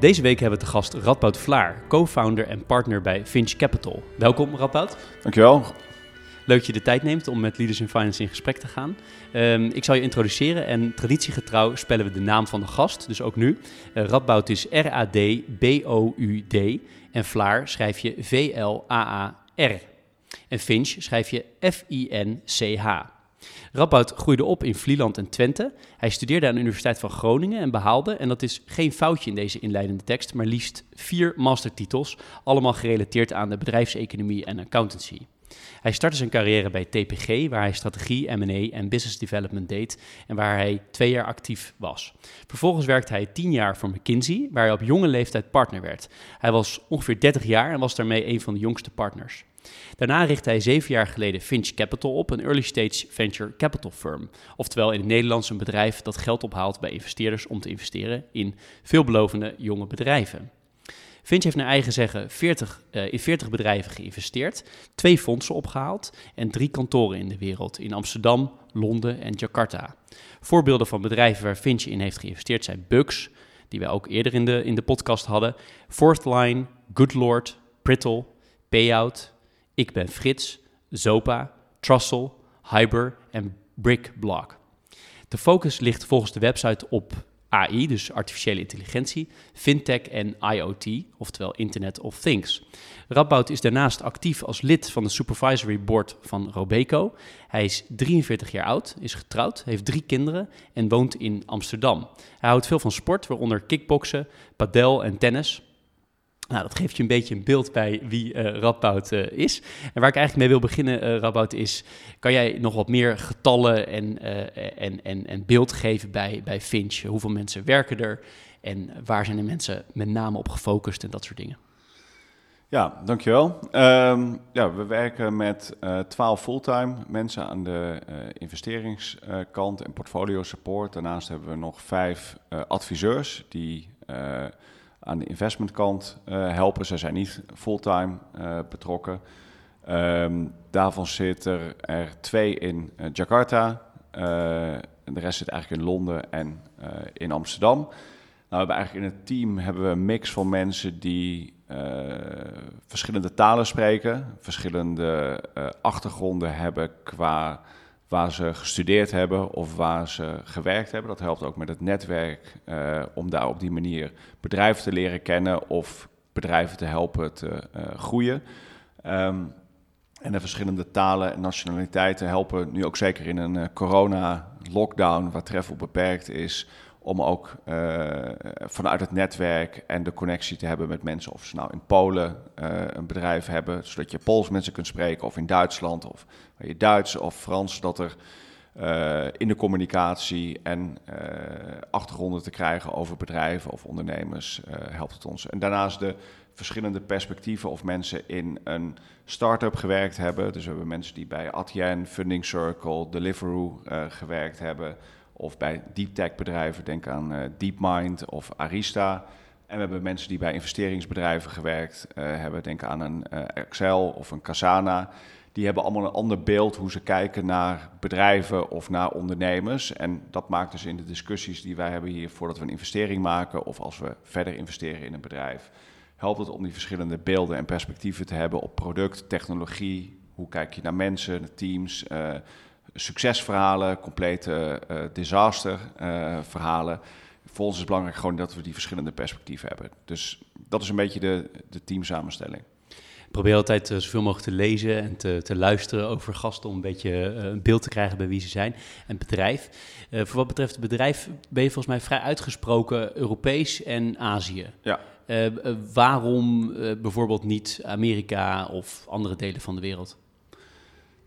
Deze week hebben we te gast Radboud Vlaar, co-founder en partner bij Finch Capital. Welkom Radboud. Dankjewel. Leuk dat je de tijd neemt om met Leaders in Finance in gesprek te gaan. Um, ik zal je introduceren en traditiegetrouw spellen we de naam van de gast, dus ook nu. Uh, Radboud is R-A-D-B-O-U-D en Vlaar schrijf je V-L-A-A-R. En Finch schrijf je F-I-N-C-H. Radboud groeide op in Vlieland en Twente. Hij studeerde aan de Universiteit van Groningen en behaalde, en dat is geen foutje in deze inleidende tekst, maar liefst vier mastertitels, allemaal gerelateerd aan de bedrijfseconomie en accountancy. Hij startte zijn carrière bij TPG, waar hij strategie, M&A en business development deed en waar hij twee jaar actief was. Vervolgens werkte hij tien jaar voor McKinsey, waar hij op jonge leeftijd partner werd. Hij was ongeveer 30 jaar en was daarmee een van de jongste partners. Daarna richtte hij zeven jaar geleden Finch Capital op, een early stage venture capital firm. Oftewel in het Nederlands een bedrijf dat geld ophaalt bij investeerders om te investeren in veelbelovende jonge bedrijven. Finch heeft naar eigen zeggen 40, uh, in 40 bedrijven geïnvesteerd, twee fondsen opgehaald en drie kantoren in de wereld, in Amsterdam, Londen en Jakarta. Voorbeelden van bedrijven waar Finch in heeft geïnvesteerd zijn Bugs, die wij ook eerder in de, in de podcast hadden, Fourthline, Goodlord, Prittle, Payout, Ik ben Frits, Zopa, Trussell, Hyber en Brickblock. De focus ligt volgens de website op AI, dus artificiële intelligentie, fintech en IoT, oftewel Internet of Things. Radboud is daarnaast actief als lid van de supervisory board van Robeco. Hij is 43 jaar oud, is getrouwd, heeft drie kinderen en woont in Amsterdam. Hij houdt veel van sport, waaronder kickboksen, padel en tennis. Nou, dat geeft je een beetje een beeld bij wie uh, is. En waar ik eigenlijk mee wil beginnen, uh, is... kan jij nog wat meer getallen en, en, en, en beeld geven bij, bij Finch? Hoeveel mensen werken er en waar zijn de mensen met name op gefocust en dat soort dingen? Ja, dankjewel. Um, ja, we werken met uh, 12 fulltime mensen aan de investeringskant en portfolio support. Daarnaast hebben we nog vijf adviseurs die aan de investmentkant uh, helpen. Ze zijn niet fulltime uh, betrokken. Um, daarvan zitten er twee in uh, Jakarta. de rest zit eigenlijk in Londen en in Amsterdam. Nou, we hebben eigenlijk in het team hebben we een mix van mensen die verschillende talen spreken, verschillende achtergronden hebben qua waar ze gestudeerd hebben of waar ze gewerkt hebben. Dat helpt ook met het netwerk uh, om daar op die manier bedrijven te leren kennen of bedrijven te helpen te uh, groeien. Um, en de verschillende talen en nationaliteiten helpen nu ook zeker in een uh, corona-lockdown waar travel beperkt is, om ook uh, vanuit het netwerk en de connectie te hebben met mensen. Of ze nou in Polen uh, een bedrijf hebben, zodat je Pools mensen kunt spreken, of in Duitsland, of je Duits of Frans, dat er uh, in de communicatie en achtergronden te krijgen over bedrijven of ondernemers helpt het ons. En daarnaast de verschillende perspectieven of mensen in een start-up gewerkt hebben. Dus we hebben mensen die bij Adyen, Funding Circle, Deliveroo gewerkt hebben of bij deep tech bedrijven, denk aan uh, DeepMind of Arista. En we hebben mensen die bij investeringsbedrijven gewerkt uh, hebben, denk aan een uh, Excel of een Casana. Die hebben allemaal een ander beeld hoe ze kijken naar bedrijven of naar ondernemers. En dat maakt dus in de discussies die wij hebben hier voordat we een investering maken of als we verder investeren in een bedrijf, helpt het om die verschillende beelden en perspectieven te hebben op product, technologie. Hoe kijk je naar mensen, teams, succesverhalen, complete uh, disasterverhalen. Voor ons is het belangrijk gewoon dat we die verschillende perspectieven hebben. Dus dat is een beetje de, de teamsamenstelling. Ik probeer altijd uh, zoveel mogelijk te lezen en te, te luisteren over gasten om een beetje een beeld te krijgen bij wie ze zijn. En bedrijf. Uh, voor wat betreft het bedrijf ben je volgens mij vrij uitgesproken Europees en Azië. Ja. waarom bijvoorbeeld niet Amerika of andere delen van de wereld?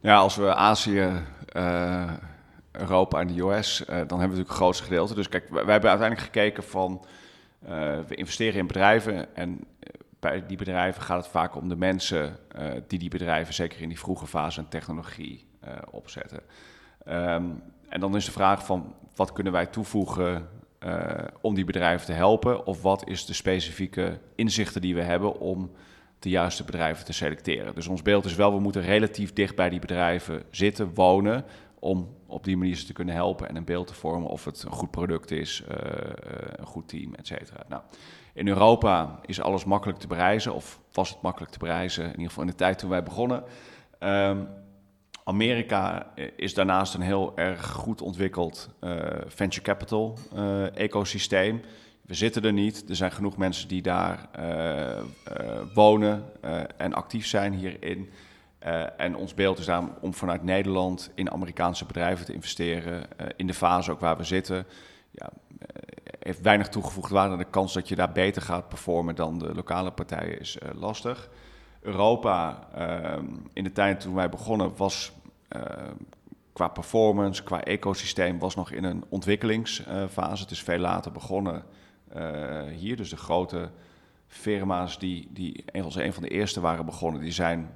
Ja, als we Azië, uh, Europa en de US, uh, dan hebben we natuurlijk het grootste gedeelte. Dus kijk, wij, hebben uiteindelijk gekeken van we investeren in bedrijven en bij die bedrijven gaat het vaak om de mensen die die bedrijven, zeker in die vroege fase, en technologie opzetten. Ehm, en dan is de vraag van wat kunnen wij toevoegen om die bedrijven te helpen? Of wat is de specifieke inzichten die we hebben om de juiste bedrijven te selecteren. Dus ons beeld is wel, we moeten relatief dicht bij die bedrijven zitten, wonen, om op die manier ze te kunnen helpen en een beeld te vormen of het een goed product is, uh, een goed team, et cetera. Nou, in Europa is alles makkelijk te bereizen, of was het makkelijk te bereizen, in ieder geval in de tijd toen wij begonnen. Um, Amerika is daarnaast een heel erg goed ontwikkeld venture capital ecosysteem. We zitten er niet. Er zijn genoeg mensen die daar uh, uh, wonen uh, en actief zijn hierin. en ons beeld is daarom om vanuit Nederland in Amerikaanse bedrijven te investeren. in de fase ook waar we zitten. Ja, heeft weinig toegevoegd waarde. De kans dat je daar beter gaat performen dan de lokale partijen is lastig. Europa, ehm, in de tijd toen wij begonnen, was qua performance, qua ecosysteem, was nog in een ontwikkelingsfase. Het is veel later begonnen. Eh, hier. Dus de grote firma's die, die een van de eerste waren begonnen, die zijn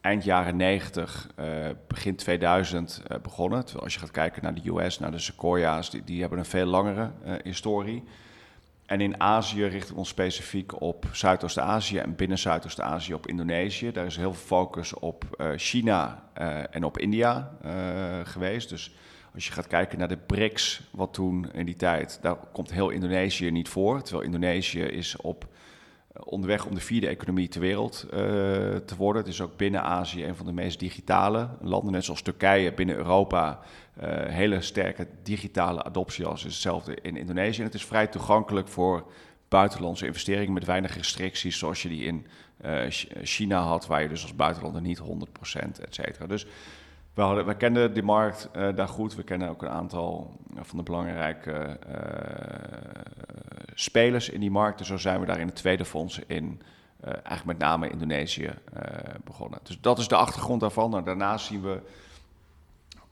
eind jaren 90, uh, begin 2000 uh, eh, begonnen. Terwijl als je gaat kijken naar de US, naar de Sequoia's, die, die hebben een veel langere historie. En in Azië richten we ons specifiek op Zuidoost-Azië en binnen Zuidoost-Azië op Indonesië. Daar is heel veel focus op China en op India geweest. Dus als je gaat kijken naar de BRICS, wat toen in die tijd, daar komt heel Indonesië niet voor. Terwijl Indonesië is op eh, onderweg om de vierde economie ter wereld uh, te worden. Het is ook binnen Azië een van de meest digitale landen, net zoals Turkije binnen Europa. Uh, hele sterke digitale adoptie als hetzelfde in Indonesië. En het is vrij toegankelijk voor buitenlandse investeringen met weinig restricties, zoals je die in China had, waar je dus als buitenlander niet 100% et cetera. Dus we, we kenden die markt uh, daar goed. We kennen ook een aantal uh, van de belangrijke uh, spelers in die markt. Dus zo zijn we daar in het tweede fonds in, eigenlijk met name Indonesië, begonnen. Dus dat is de achtergrond daarvan. Nou, daarnaast zien we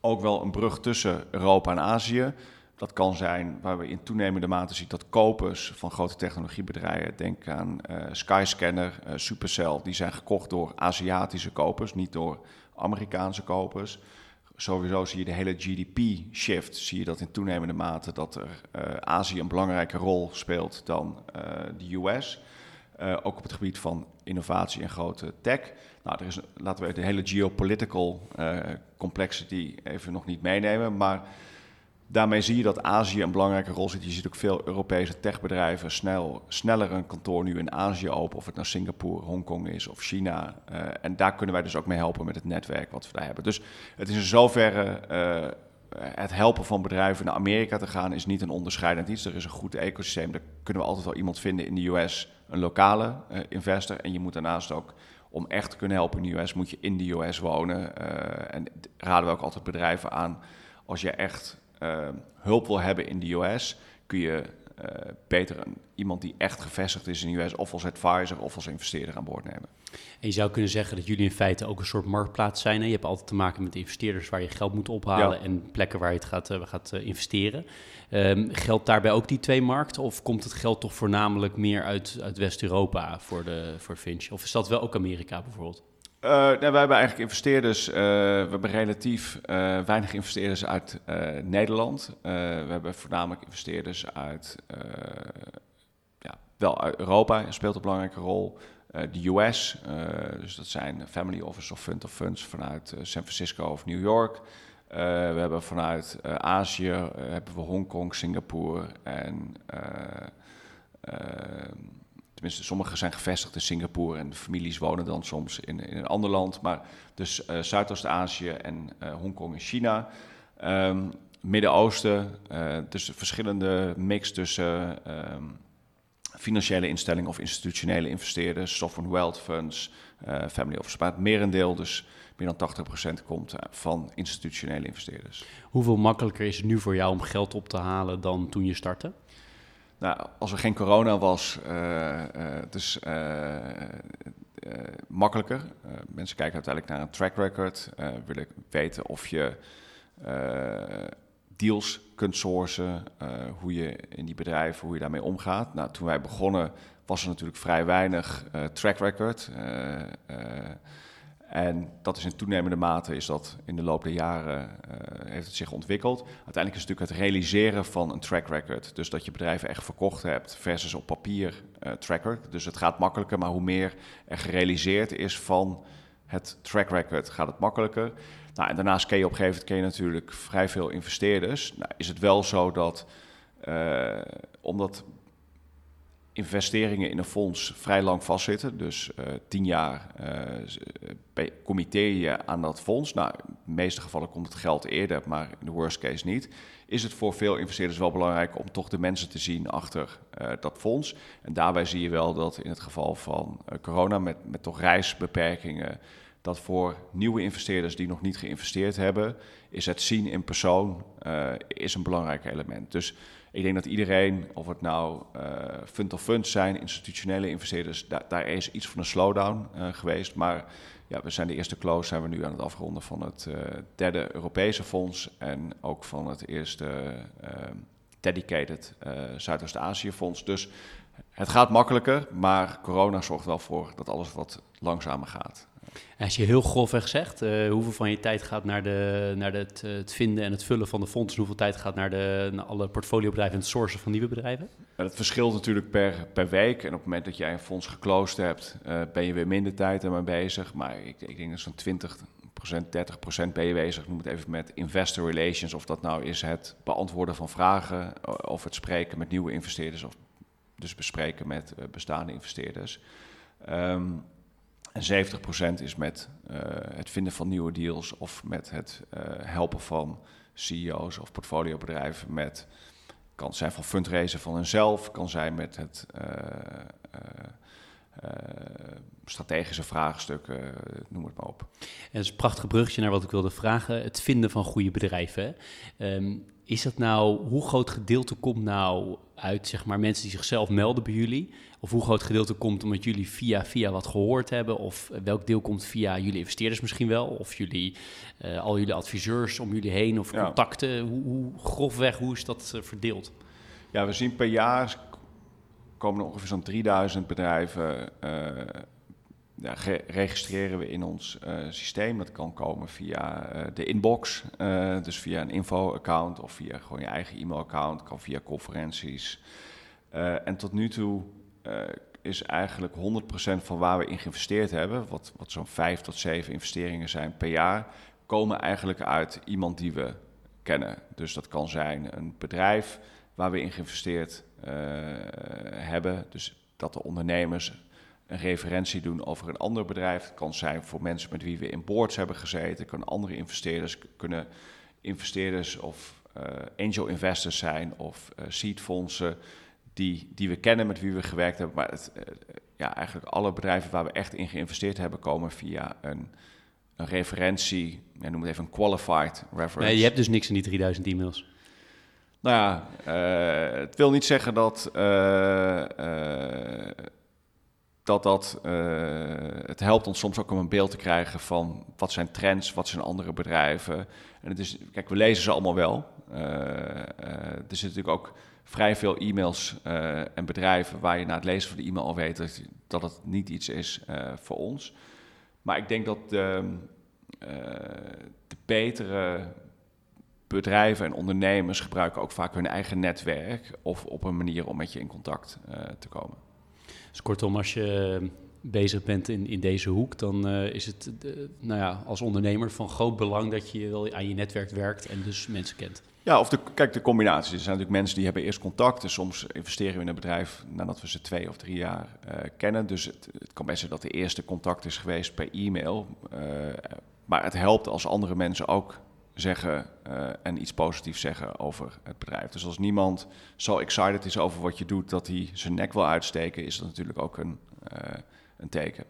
ook wel een brug tussen Europa en Azië. Dat kan zijn waar we in toenemende mate zien dat kopers van grote technologiebedrijven, denk aan Skyscanner, Supercell, die zijn gekocht door Aziatische kopers, niet door Amerikaanse kopers. Sowieso zie je de hele GDP-shift, zie je dat in toenemende mate dat er uh, Azië een belangrijke rol speelt dan uh, de US. Uh, ook op het gebied van innovatie en grote tech. Nou, er is, laten we de hele geopolitical complexity even nog niet meenemen, maar daarmee zie je dat Azië een belangrijke rol zit. Je ziet ook veel Europese techbedrijven snel, sneller een kantoor nu in Azië open. Of het nou Singapore, Hongkong is of China. Uh, en daar kunnen wij dus ook mee helpen met het netwerk wat we daar hebben. Dus het is in zoverre... Uh, het helpen van bedrijven naar Amerika te gaan is niet een onderscheidend iets. Er is een goed ecosysteem. Daar kunnen we altijd wel iemand vinden in de US, een lokale uh, investor. En je moet daarnaast ook, om echt te kunnen helpen in de US, moet je in de US wonen. en raden we ook altijd bedrijven aan, als je echt uh, hulp wil hebben in de US, kun je uh, beter een, iemand die echt gevestigd is in de US, of als advisor of als investeerder aan boord nemen. En je zou kunnen zeggen dat jullie in feite ook een soort marktplaats zijn. Hè? Je hebt altijd te maken met investeerders waar je geld moet ophalen en plekken waar je het gaat, uh, gaat investeren. Um, geldt daarbij ook die twee markten? Of komt het geld toch voornamelijk meer uit, uit West-Europa voor, de, voor Finch? Of is dat wel ook Amerika bijvoorbeeld? Uh, hebben eigenlijk investeerders, uh, we hebben relatief uh, weinig investeerders uit Nederland. we hebben voornamelijk investeerders uit, ja, wel Europa, speelt een belangrijke rol. de US, dus dat zijn family office of fund of funds vanuit San Francisco of New York. we hebben vanuit Azië, hebben we Hongkong, Singapore en Tenminste, sommigen zijn gevestigd in Singapore en de families wonen dan soms in, in een ander land. Maar dus uh, Zuidoost-Azië en uh, Hongkong en China. Um, Midden-Oosten, uh, dus verschillende mix tussen um, financiële instellingen of institutionele investeerders, sovereign wealth funds, family office. Maar het merendeel, dus meer dan 80% komt van institutionele investeerders. Hoeveel makkelijker is het nu voor jou om geld op te halen dan toen je startte? Nou, als er geen corona was, uh, uh, dus uh, makkelijker. mensen kijken uiteindelijk naar een track record, willen weten of je deals kunt sourcen, hoe je in die bedrijven, hoe je daarmee omgaat. Nou, toen wij begonnen was er natuurlijk vrij weinig track record. En dat is in toenemende mate is dat in de loop der jaren uh, heeft het zich ontwikkeld. Uiteindelijk is het natuurlijk het realiseren van een track record. Dus dat je bedrijven echt verkocht hebt versus op papier uh, track record. Dus het gaat makkelijker, maar hoe meer er gerealiseerd is van het track record, gaat het makkelijker. Nou, en daarnaast ken je op een gegeven je natuurlijk vrij veel investeerders. Nou, is het wel zo dat, uh, omdat investeringen in een fonds vrij lang vastzitten. Dus uh, tien jaar uh, je aan dat fonds. Nou, in de meeste gevallen komt het geld eerder, maar in de worst case niet. Is het voor veel investeerders wel belangrijk om toch de mensen te zien achter dat fonds? En daarbij zie je wel dat in het geval van corona, met, met toch reisbeperkingen, dat voor nieuwe investeerders die nog niet geïnvesteerd hebben, is het zien in persoon is een belangrijk element. Dus ik denk dat iedereen, of het nou uh, fund of funds zijn, institutionele investeerders, da daar is iets van een slowdown uh, geweest. Maar ja, we zijn de eerste close, zijn we nu aan het afronden van het uh, derde Europese fonds en ook van het eerste dedicated Zuidoost-Azië fonds. Dus het gaat makkelijker, maar corona zorgt wel voor dat alles wat langzamer gaat. Als je heel grofweg zegt, uh, hoeveel van je tijd gaat naar, de, naar het, eh, het, vinden en het vullen van de fondsen, hoeveel tijd gaat naar, de, naar alle portfoliobedrijven en het sourcen van nieuwe bedrijven? Ja, dat verschilt natuurlijk per, per week. En op het moment dat jij een fonds geclosed hebt, uh, ben je weer minder tijd ermee bezig. Maar ik, ik denk dat zo'n 20% 30% ben je bezig, noem het even met investor relations. Of dat nou is het beantwoorden van vragen, of het spreken met nieuwe investeerders, of dus bespreken met bestaande investeerders. Um, en 70% is met uh, het vinden van nieuwe deals of met het uh, helpen van CEO's of portfoliobedrijven met, kan zijn van fundraisen van hunzelf, kan zijn met het uh, strategische vraagstukken, noem het maar op. En dat is een prachtig bruggetje naar wat ik wilde vragen, het vinden van goede bedrijven. Is dat nou, hoe groot gedeelte komt nou uit zeg maar, mensen die zichzelf melden bij jullie? Of hoe groot gedeelte komt omdat jullie via via wat gehoord hebben? Of welk deel komt via jullie investeerders misschien wel? Of jullie, uh, al jullie adviseurs om jullie heen of contacten? Hoe, hoe, grofweg, hoe is dat uh, verdeeld? Ja, we zien per jaar komen er ongeveer zo'n 3000 bedrijven uh, ja, registreren we in ons uh, systeem. Dat kan komen via uh, de inbox, uh, dus via een info-account of via gewoon je eigen e-mail-account, kan via conferenties. en tot nu toe is eigenlijk 100% van waar we in geïnvesteerd hebben, wat, wat zo'n 5 tot 7 investeringen zijn per jaar, komen eigenlijk uit iemand die we kennen. Dus dat kan zijn een bedrijf waar we in geïnvesteerd hebben. Dus dat de ondernemers een referentie doen over een ander bedrijf. Het kan zijn voor mensen met wie we in boards hebben gezeten. Kunnen andere investeerders, kunnen investeerders of uh, angel investors zijn of uh, seedfondsen die, die we kennen, met wie we gewerkt hebben. Maar het, uh, ja, eigenlijk alle bedrijven waar we echt in geïnvesteerd hebben, komen via een, een referentie. Ja, noem het even een qualified reference. Nee, je hebt dus niks in die 3000 e-mails. Nou ja, het wil niet zeggen dat dat dat, uh, het helpt ons soms ook om een beeld te krijgen van wat zijn trends, wat zijn andere bedrijven. En het is, kijk, we lezen ze allemaal wel. Uh, uh, er zitten natuurlijk ook vrij veel e-mails en bedrijven waar je na het lezen van de e-mail al weet dat, dat het niet iets is voor ons. Maar ik denk dat de, de betere bedrijven en ondernemers gebruiken ook vaak hun eigen netwerk of op een manier om met je in contact te komen. Dus kortom, als je eh, bezig bent in, in deze hoek, dan uh, is het uh, nou ja, als ondernemer van groot belang dat je wel aan je netwerk werkt en dus mensen kent. Ja, of de, kijk, de combinatie. Er zijn natuurlijk mensen die hebben eerst contact. Dus soms investeren we in een bedrijf nadat we ze twee of drie jaar uh, kennen. Dus het, het, kan best zijn dat de eerste contact is geweest per e-mail. maar het helpt als andere mensen ook zeggen uh, en iets positiefs zeggen over het bedrijf. Dus als niemand zo excited is over wat je doet dat hij zijn nek wil uitsteken, is dat natuurlijk ook een, uh, een teken.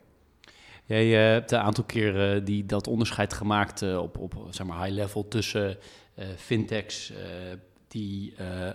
Jij uh, hebt een aantal keren die dat onderscheid gemaakt op, op zeg maar high level tussen fintechs die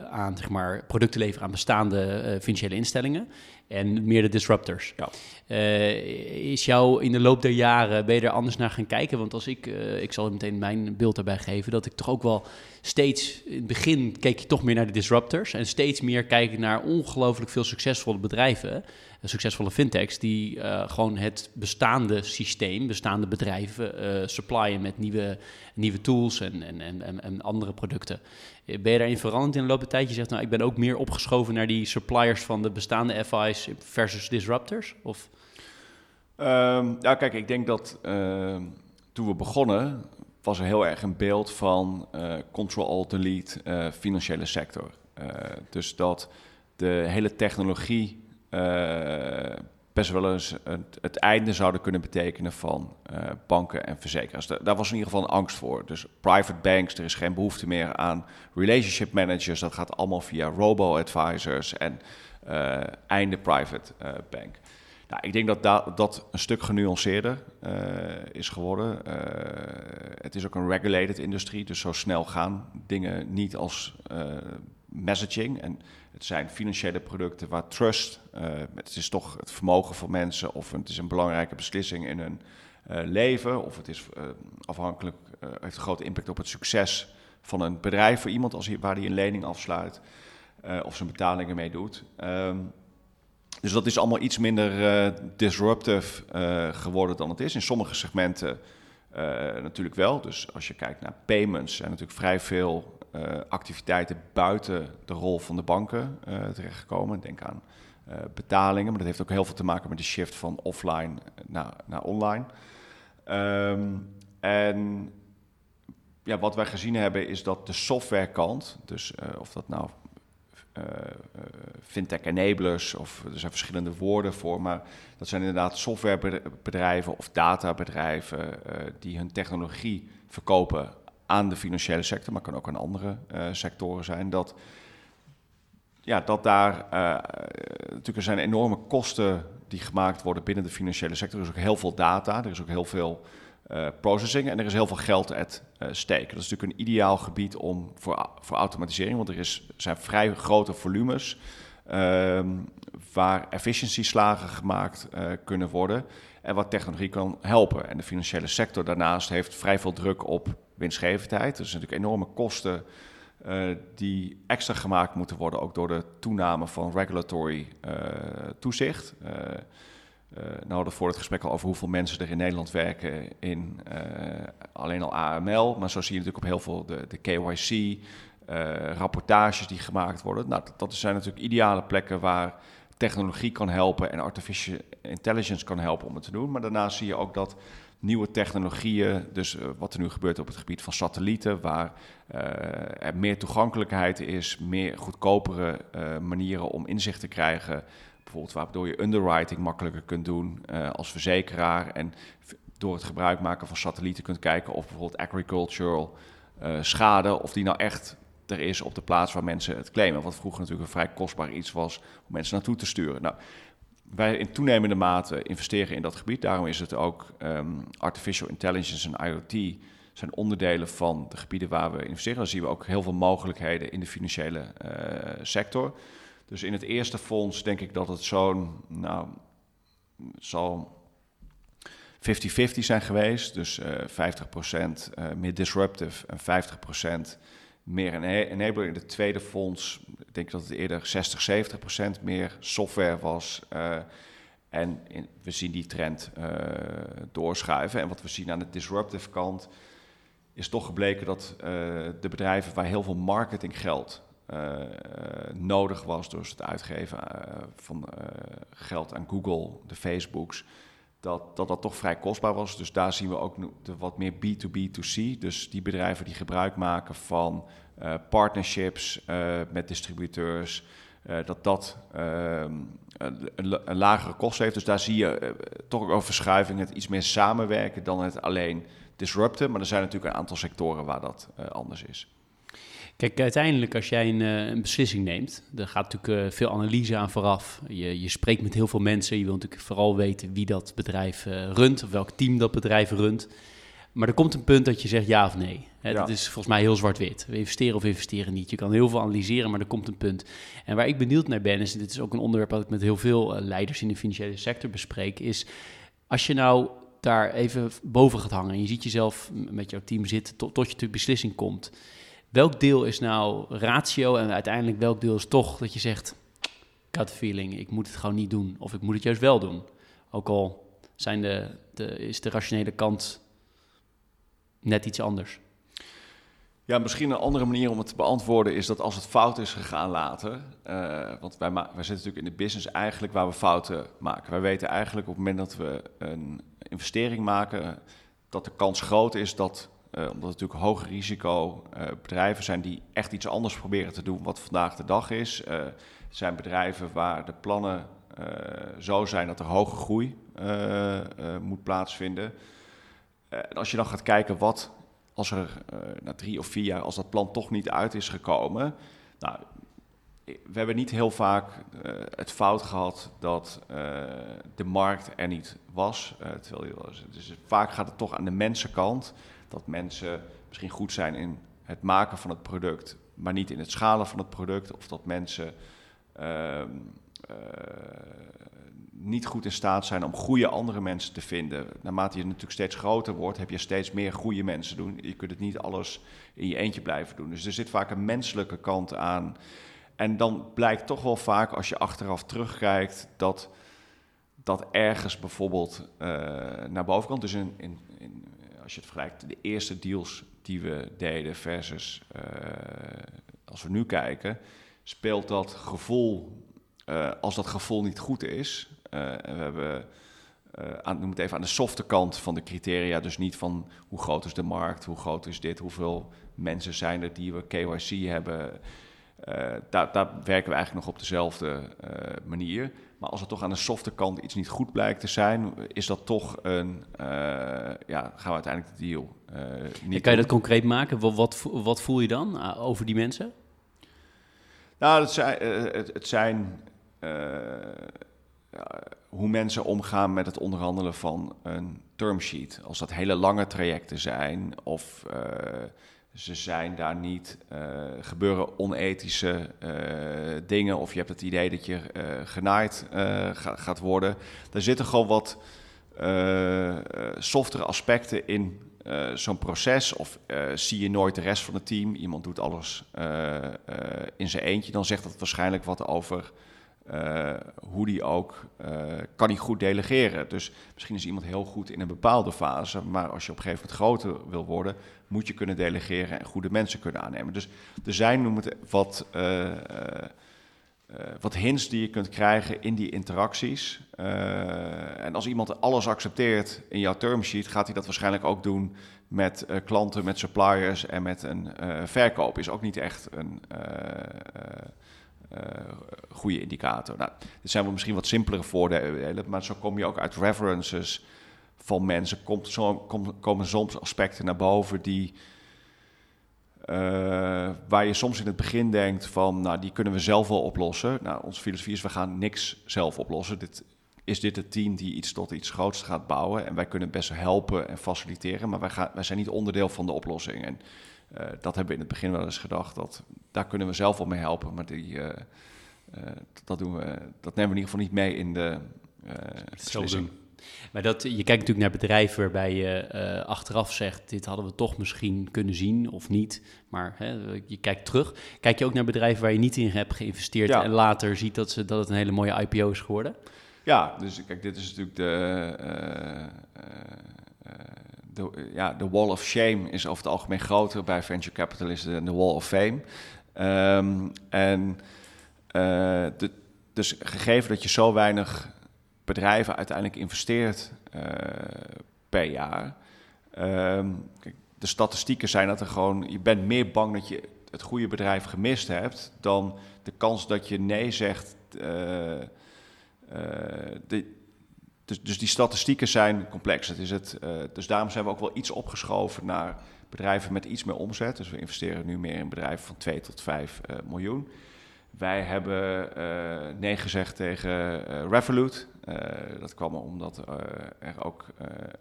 aan zeg maar, producten leveren aan bestaande financiële instellingen en meer de disruptors. Ja. Uh, is jou in de loop der jaren, ben je er anders naar gaan kijken? Want als ik, uh, ik zal meteen mijn beeld daarbij geven, dat ik toch ook wel steeds, in het begin keek je toch meer naar de disruptors en steeds meer kijken naar ongelooflijk veel succesvolle bedrijven, succesvolle fintechs, die gewoon het bestaande systeem, bestaande bedrijven uh, supplyen met nieuwe, nieuwe tools en, en, en, en andere producten. Ben je daarin veranderd in de loop der tijd? Je zegt, nou, ik ben ook meer opgeschoven naar die suppliers van de bestaande FI's versus disruptors? Of... Um, ja, kijk, ik denk dat uh, toen we begonnen, was er heel erg een beeld van control alt delete uh, financiële sector. Dus dat de hele technologie best wel eens het, einde zouden kunnen betekenen van banken en verzekeraars. daar was in ieder geval een angst voor. Dus private banks, er is geen behoefte meer aan relationship managers. Dat gaat allemaal via robo-advisors en einde private bank. Nou, ik denk dat dat een stuk genuanceerder uh, is geworden. Uh, het is ook een regulated industrie, dus zo snel gaan dingen niet als uh, messaging. En het zijn financiële producten waar trust, het is toch het vermogen van mensen of het is een belangrijke beslissing in hun leven of het is afhankelijk, heeft een grote impact op het succes van een bedrijf voor iemand als hij, waar hij een lening afsluit of zijn betalingen mee doet. Um, dus dat is allemaal iets minder disruptive geworden dan het is. In sommige segmenten natuurlijk wel. Dus als je kijkt naar payments, zijn natuurlijk vrij veel activiteiten buiten de rol van de banken terechtgekomen. Denk aan betalingen, maar dat heeft ook heel veel te maken met de shift van offline naar, naar online. Um, en ja, wat wij gezien hebben is dat de softwarekant, dus of dat nou uh, fintech enablers, of er zijn verschillende woorden voor, maar dat zijn inderdaad softwarebedrijven of databedrijven die hun technologie verkopen aan de financiële sector, maar kan ook aan andere sectoren zijn. Dat, ja, dat daar natuurlijk er zijn enorme kosten die gemaakt worden binnen de financiële sector. Er is ook heel veel data, er is ook heel veel uh, processing en er is heel veel geld at uh, stake. Dat is natuurlijk een ideaal gebied om voor, voor automatisering, want er is, zijn vrij grote volumes uh, waar efficiëntieslagen gemaakt uh, kunnen worden en wat technologie kan helpen. En de financiële sector daarnaast heeft vrij veel druk op winstgevendheid. Zijn natuurlijk enorme kosten die extra gemaakt moeten worden, ook door de toename van regulatory toezicht. Uh, nou hadden voor het gesprek al over hoeveel mensen er in Nederland werken in alleen al AML. Maar zo zie je natuurlijk op heel veel de, de KYC, eh, rapportages die gemaakt worden. Nou, dat, zijn natuurlijk ideale plekken waar technologie kan helpen en artificial intelligence kan helpen om het te doen. Maar daarnaast zie je ook dat nieuwe technologieën, dus wat er nu gebeurt op het gebied van satellieten, waar er meer toegankelijkheid is, meer goedkopere manieren om inzicht te krijgen bijvoorbeeld waardoor je underwriting makkelijker kunt doen als verzekeraar. En door het gebruik maken van satellieten kunt kijken of bijvoorbeeld agricultural schade, of die nou echt er is op de plaats waar mensen het claimen. Wat vroeger natuurlijk een vrij kostbaar iets was om mensen naartoe te sturen. Nou, wij in toenemende mate investeren in dat gebied. Daarom is het ook um, artificial intelligence en IoT zijn onderdelen van de gebieden waar we investeren. Dan zien we ook heel veel mogelijkheden in de financiële uh, sector. Dus in het eerste fonds denk ik dat het zo'n, nou, zal 50-50 zijn geweest. Dus uh, 50% uh, meer disruptive en 50% meer enabler. In het tweede fonds denk ik dat het eerder 60, 70% meer software was. Uh, en we zien die trend uh, doorschuiven. En wat we zien aan de disruptive kant is toch gebleken dat uh, de bedrijven waar heel veel marketinggeld nodig was door het uitgeven van geld aan Google, de Facebooks, dat, dat dat toch vrij kostbaar was. Dus daar zien we ook de wat meer B2B2C. Dus die bedrijven die gebruik maken van partnerships met distributeurs, dat dat ehm, een, een, lagere kost heeft. Dus daar zie je toch ook over verschuiving, het iets meer samenwerken dan het alleen disrupten. Maar er zijn natuurlijk een aantal sectoren waar dat anders is. Kijk, uiteindelijk als jij een, eh, een beslissing neemt, er gaat natuurlijk uh, veel analyse aan vooraf. Je, je spreekt met heel veel mensen. Je wil natuurlijk vooral weten wie dat bedrijf uh, runt, of welk team dat bedrijf runt. Maar er komt een punt dat je zegt ja of nee. Hè, Dat is volgens mij heel zwart-wit. We investeren of investeren niet. Je kan heel veel analyseren, maar er komt een punt. En waar ik benieuwd naar ben, is dit is ook een onderwerp dat ik met heel veel leiders in de financiële sector bespreek, is als je nou daar even boven gaat hangen en je ziet jezelf met jouw team zitten tot, tot je tot beslissing komt welk deel is nou ratio en uiteindelijk welk deel is toch dat je zegt, gut feeling, ik moet het gewoon niet doen of ik moet het juist wel doen. Ook al zijn de, de, is de rationele kant net iets anders. Ja, misschien een andere manier om het te beantwoorden is dat als het fout is gegaan later, uh, want wij, wij zitten natuurlijk in de business eigenlijk waar we fouten maken. Wij weten eigenlijk op het moment dat we een investering maken, dat de kans groot is dat, omdat het natuurlijk hoger risico uh, bedrijven zijn die echt iets anders proberen te doen wat vandaag de dag is. het zijn bedrijven waar de plannen zo zijn dat er hoge groei moet plaatsvinden. en als je dan gaat kijken wat als er uh, na drie of vier jaar, als dat plan toch niet uit is gekomen. Nou, we hebben niet heel vaak uh, het fout gehad dat uh, de markt er niet was. terwijl je, dus vaak gaat het toch aan de mensenkant. Dat mensen misschien goed zijn in het maken van het product, maar niet in het schalen van het product. Of dat mensen ehm, niet goed in staat zijn om goede andere mensen te vinden. Naarmate je natuurlijk steeds groter wordt, heb je steeds meer goede mensen doen. Je kunt het niet alles in je eentje blijven doen. Dus er zit vaak een menselijke kant aan. En dan blijkt toch wel vaak, als je achteraf terugkijkt, dat dat ergens bijvoorbeeld uh, naar boven komt. Dus in, als je het vergelijkt, de eerste deals die we deden versus uh, als we nu kijken, speelt dat gevoel, uh, als dat gevoel niet goed is, eh, we hebben, noem het even, aan de softe kant van de criteria. Dus niet van hoe groot is de markt, hoe groot is dit, hoeveel mensen zijn er die we KYC hebben. Uh, daar, daar, werken we eigenlijk nog op dezelfde manier. Maar als er toch aan de softe kant iets niet goed blijkt te zijn, is dat toch een. ja, gaan we uiteindelijk de deal niet. kan je dat concreet maken? Wat, wat, wat voel je dan over die mensen? Nou, het zijn. het, het zijn hoe mensen omgaan met het onderhandelen van een termsheet. Als dat hele lange trajecten zijn of uh, ze zijn daar niet, uh, gebeuren onethische uh, dingen of je hebt het idee dat je genaaid ga, gaat worden. Er zitten gewoon wat softere aspecten in zo'n proces of zie je nooit de rest van het team. Iemand doet alles in zijn eentje, dan zegt dat waarschijnlijk wat over uh, hoe die ook, uh, kan hij goed delegeren. Dus misschien is iemand heel goed in een bepaalde fase, maar als je op een gegeven moment groter wil worden, moet je kunnen delegeren en goede mensen kunnen aannemen. Dus er zijn, noem het wat, uh, wat hints die je kunt krijgen in die interacties. en als iemand alles accepteert in jouw termsheet, gaat hij dat waarschijnlijk ook doen met klanten, met suppliers en met een verkoop. Is ook niet echt een goede indicator. Nou, dit zijn misschien wat simpelere voordelen, maar zo kom je ook uit references van mensen. Komt zo, kom, komen soms aspecten naar boven die. Uh, waar je soms in het begin denkt van, nou, die kunnen we zelf wel oplossen. Nou, onze filosofie is, we gaan niks zelf oplossen. Dit, is dit het team die iets tot iets groots gaat bouwen? En wij kunnen best helpen en faciliteren, maar wij, gaan, wij zijn niet onderdeel van de oplossing. En uh, dat hebben we in het begin wel eens gedacht, dat daar kunnen we zelf wel mee helpen. Maar die, uh, uh, dat, doen we, dat nemen we in ieder geval niet mee in de beslissing. Maar dat, je kijkt natuurlijk naar bedrijven waarbij je uh, achteraf zegt: dit hadden we toch misschien kunnen zien of niet. Maar hè, je kijkt terug. Kijk je ook naar bedrijven waar je niet in hebt geïnvesteerd ja. en later ziet dat, ze, dat het een hele mooie IPO is geworden? Ja, dus kijk, dit is natuurlijk de. Uh, de, ja, de wall of shame is over het algemeen groter bij venture capitalisten dan de wall of fame. Um, en uh, de, dus gegeven dat je zo weinig bedrijven uiteindelijk investeert uh, per jaar. Um, de statistieken zijn dat er gewoon, je bent meer bang dat je het goede bedrijf gemist hebt dan de kans dat je nee zegt. Uh, de, dus, dus die statistieken zijn complex. Het is het, dus daarom zijn we ook wel iets opgeschoven naar bedrijven met iets meer omzet. Dus we investeren nu meer in bedrijven van 2 tot 5 uh, miljoen. Wij hebben nee gezegd tegen Revolut. Dat kwam omdat er ook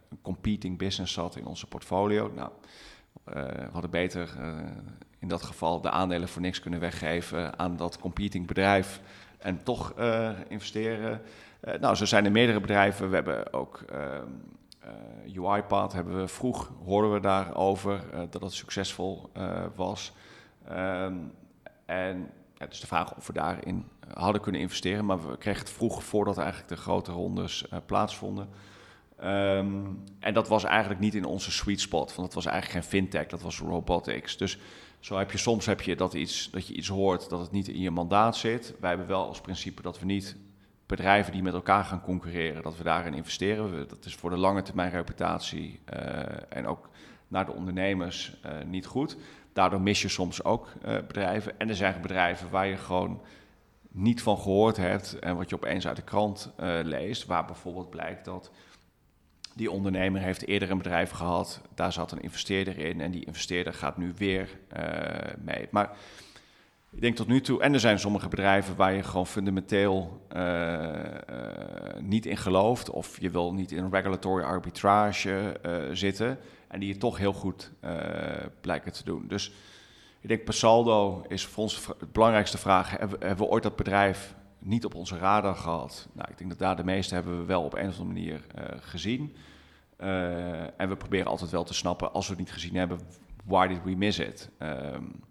een competing business zat in onze portfolio. Nou, we hadden beter in dat geval de aandelen voor niks kunnen weggeven aan dat competing bedrijf en toch investeren. Nou, zo zijn er meerdere bedrijven. We hebben ook uh, UiPath, hebben we vroeg hoorden we daarover dat het succesvol was. Ehm, en ja, dus de vraag of we daarin hadden kunnen investeren. Maar we kregen het vroeg voordat eigenlijk de grote rondes uh, plaatsvonden. Ehm, en dat was eigenlijk niet in onze sweet spot, want dat was eigenlijk geen fintech, dat was robotics. Dus zo heb je soms heb je dat, iets, dat je iets hoort dat het niet in je mandaat zit. Wij hebben wel als principe dat we niet bedrijven die met elkaar gaan concurreren, dat we daarin investeren. Dat is voor de lange termijn reputatie uh, en ook naar de ondernemers uh, niet goed. Daardoor mis je soms ook bedrijven. En er zijn bedrijven waar je gewoon niet van gehoord hebt en wat je opeens uit de krant leest, waar bijvoorbeeld blijkt dat die ondernemer heeft eerder een bedrijf gehad, daar zat een investeerder in en die investeerder gaat nu weer mee. Maar ik denk tot nu toe, en er zijn sommige bedrijven waar je gewoon fundamenteel uh, niet in gelooft, of je wil niet in regulatory arbitrage zitten, en die je toch heel goed blijken te doen. Dus ik denk per saldo is voor ons de belangrijkste vraag, hebben, we ooit dat bedrijf niet op onze radar gehad? Nou, ik denk dat daar de meeste hebben we wel op een of andere manier gezien. en we proberen altijd wel te snappen, als we het niet gezien hebben, why did we miss it? Um,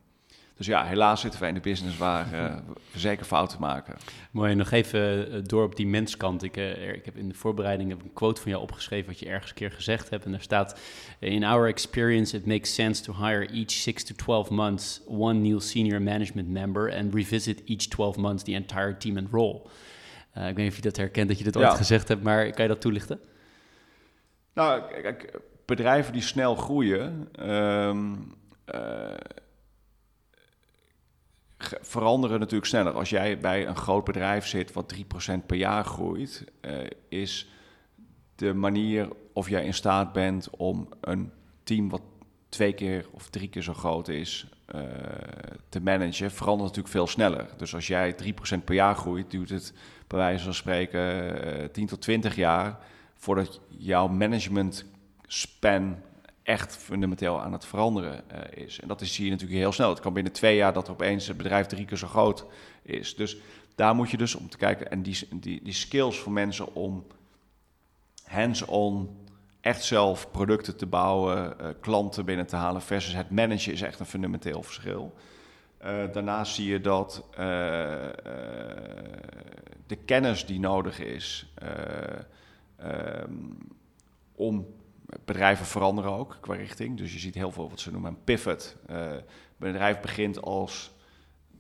dus ja, helaas zitten wij in de business waar uh, we zeker fouten maken. Mooi, nog even eh, door op die menskant. Ik, uh, ik heb in de voorbereiding heb een quote van jou opgeschreven wat je ergens een keer gezegd hebt. En daar staat, in our experience it makes sense to hire each 6 to 12 months one new senior management member and revisit each 12 months the entire team and role. ik weet niet of je dat herkent dat je dit ooit gezegd hebt, maar kan je dat toelichten? Nou, kijk, bedrijven die snel groeien... Um, veranderen natuurlijk sneller. Als jij bij een groot bedrijf zit wat 3% per jaar groeit, uh, is de manier of jij in staat bent om een team wat twee keer of drie keer zo groot is uh, te managen, verandert natuurlijk veel sneller. Dus als jij 3% per jaar groeit, duurt het bij wijze van spreken uh, 10 tot 20 jaar voordat jouw management span echt fundamenteel aan het veranderen uh, is. En dat zie je natuurlijk heel snel. Het kan binnen twee jaar dat opeens het bedrijf drie keer zo groot is. Dus daar moet je dus om te kijken. En die, die, die skills voor mensen om hands-on echt zelf producten te bouwen, uh, klanten binnen te halen versus het managen is echt een fundamenteel verschil. Uh, daarnaast zie je dat de kennis die nodig is um, om bedrijven veranderen ook qua richting. Dus je ziet heel veel wat ze noemen een pivot. Uh, een bedrijf begint als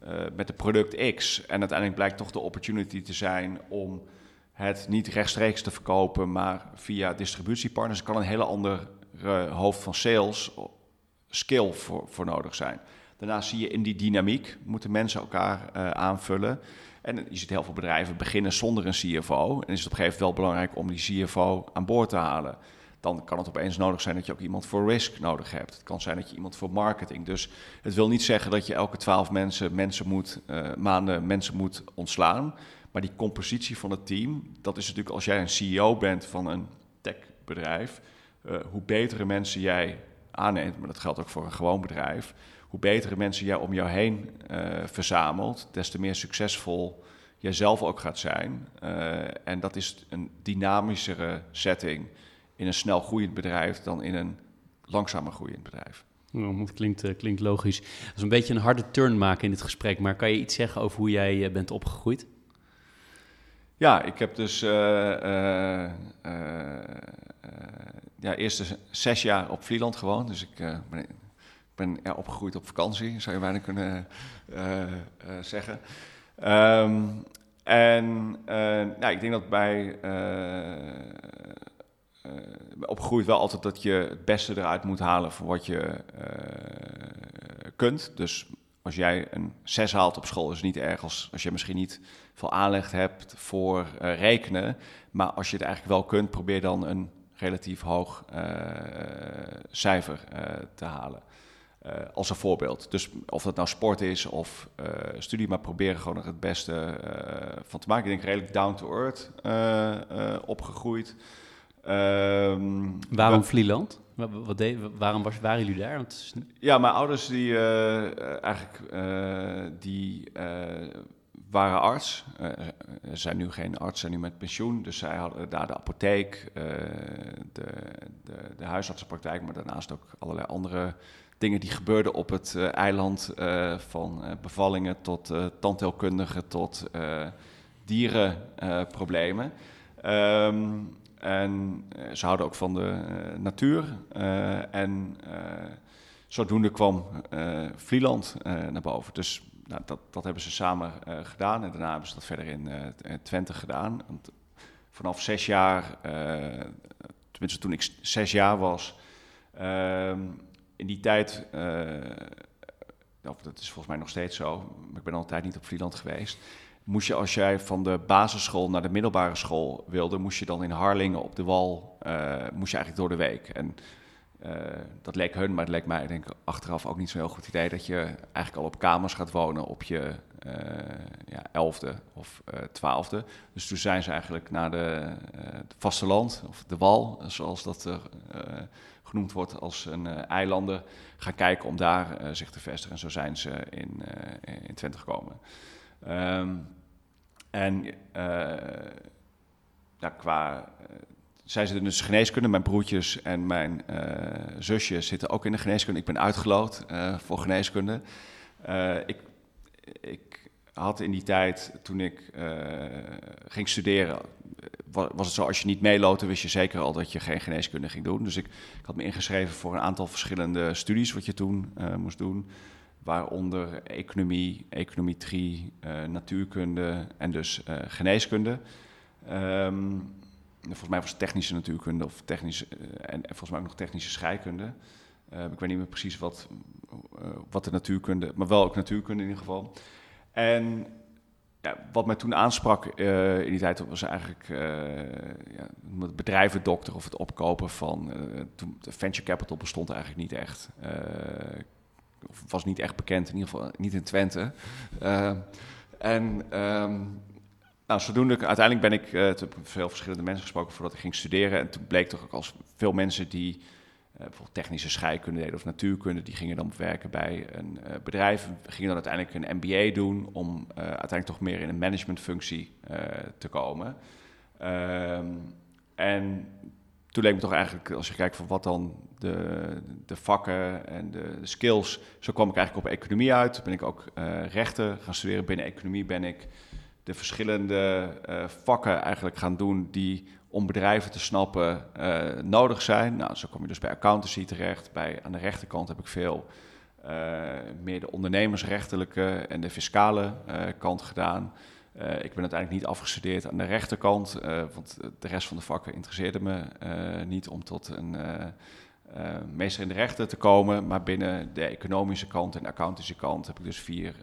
uh, met de product X en uiteindelijk blijkt toch de opportunity te zijn om het niet rechtstreeks te verkopen, maar via distributiepartners. Er kan een hele andere hoofd van sales skill voor, voor nodig zijn. Daarnaast zie je in die dynamiek moeten mensen elkaar aanvullen. En je ziet heel veel bedrijven beginnen zonder een CFO. En is het op een gegeven moment wel belangrijk om die CFO aan boord te halen dan kan het opeens nodig zijn dat je ook iemand voor risk nodig hebt. Het kan zijn dat je iemand voor marketing. Dus het wil niet zeggen dat je elke twaalf mensen, mensen moet, uh, maanden mensen moet ontslaan. Maar die compositie van het team, dat is natuurlijk als jij een CEO bent van een techbedrijf, uh, hoe betere mensen jij aanneemt, maar dat geldt ook voor een gewoon bedrijf, hoe betere mensen jij om jou heen uh, verzamelt, des te meer succesvol jij zelf ook gaat zijn. en dat is een dynamischere setting in een snel groeiend bedrijf dan in een langzamer groeiend bedrijf. Dat klinkt, uh, klinkt logisch. Dat is een beetje een harde turn maken in dit gesprek, maar kan je iets zeggen over hoe jij uh, bent opgegroeid? Ja, ik heb dus uh, ja, eerst zes jaar op Vlieland gewoond. Dus ik ben, ben ja, opgegroeid op vakantie, zou je bijna kunnen zeggen. Um, en nou, ik denk dat bij opgegroeid wel altijd dat je het beste eruit moet halen voor wat je uh, kunt. Dus als jij een 6 haalt op school, is het niet erg als, als je misschien niet veel aanleg hebt voor uh, rekenen. Maar als je het eigenlijk wel kunt, probeer dan een relatief hoog cijfer te halen. als een voorbeeld. Dus of dat nou sport is of studie, maar probeer gewoon er het beste van te maken. Ik denk redelijk down to earth opgegroeid. Um, waarom Vlieland? Wat, wat deed, waarom was, waren jullie daar? Want Ja, mijn ouders die, uh, eigenlijk, uh, die uh, waren arts. ze zijn nu geen arts, zijn nu met pensioen. Dus zij hadden daar de apotheek, de, de, de, huisartsenpraktijk, maar daarnaast ook allerlei andere dingen die gebeurden op het eiland, van bevallingen tot tandheelkundigen tot dierenproblemen. Ehm, en ze houden ook van de natuur. en zodoende kwam Vlieland naar boven. Dus nou, dat, dat hebben ze samen gedaan. En daarna hebben ze dat verder in Twente gedaan. Want vanaf zes jaar, tenminste toen ik zes jaar was, Ehm, in die tijd, dat is volgens mij nog steeds zo, ik ben altijd niet op Vlieland geweest. Moest je als jij van de basisschool naar de middelbare school wilde, moest je dan in Harlingen op de wal, uh, moest je eigenlijk door de week. En uh, dat leek hun, maar het leek mij denk achteraf ook niet zo'n heel goed idee dat je eigenlijk al op kamers gaat wonen op je uh, ja, elfde of twaalfde. dus toen zijn ze eigenlijk naar de, vasteland, of de wal, zoals dat genoemd wordt als een eilanden, gaan kijken om daar zich te vestigen. En zo zijn ze in, in Twente gekomen. Um, en ja, qua. zij zitten dus geneeskunde. Mijn broertjes en mijn zusje zitten ook in de geneeskunde. Ik ben uitgeloot voor geneeskunde. ik, ik had in die tijd, toen ik ging studeren, was het zo, als je niet meeloten, wist je zeker al dat je geen geneeskunde ging doen. Dus ik, ik had me ingeschreven voor een aantal verschillende studies wat je toen moest doen. Waaronder economie, econometrie, uh, natuurkunde en dus uh, geneeskunde. Um, volgens mij was het technische natuurkunde of technische, en, en, volgens mij ook nog technische scheikunde. ik weet niet meer precies wat, wat de natuurkunde, maar wel ook natuurkunde in ieder geval. En ja, wat mij toen aansprak in die tijd was eigenlijk uh, ja, het bedrijvendokter of het opkopen van. Uh, toen, venture capital bestond eigenlijk niet echt. Of was niet echt bekend, in ieder geval niet in Twente. en um, nou, zodoende, uiteindelijk ben ik uh, veel verschillende mensen gesproken voordat ik ging studeren. En toen bleek toch ook als veel mensen die uh, bijvoorbeeld technische scheikunde deden of natuurkunde, die gingen dan werken bij een bedrijf, gingen dan uiteindelijk een MBA doen om uiteindelijk toch meer in een managementfunctie te komen. Um, en toen leek me toch eigenlijk, als je kijkt van wat dan de, de vakken en de, de, skills, zo kwam ik eigenlijk op economie uit. Ben ik ook rechten gaan studeren. Binnen economie ben ik de verschillende vakken eigenlijk gaan doen die om bedrijven te snappen uh, nodig zijn. Nou, zo kom je dus bij accountancy terecht. Bij, aan de rechterkant heb ik veel uh, meer de ondernemersrechtelijke en de fiscale uh, kant gedaan. ik ben uiteindelijk niet afgestudeerd aan de rechterkant, want de rest van de vakken interesseerde me niet om tot een meester in de rechten te komen. Maar binnen de economische kant en de accountancy kant heb ik dus vier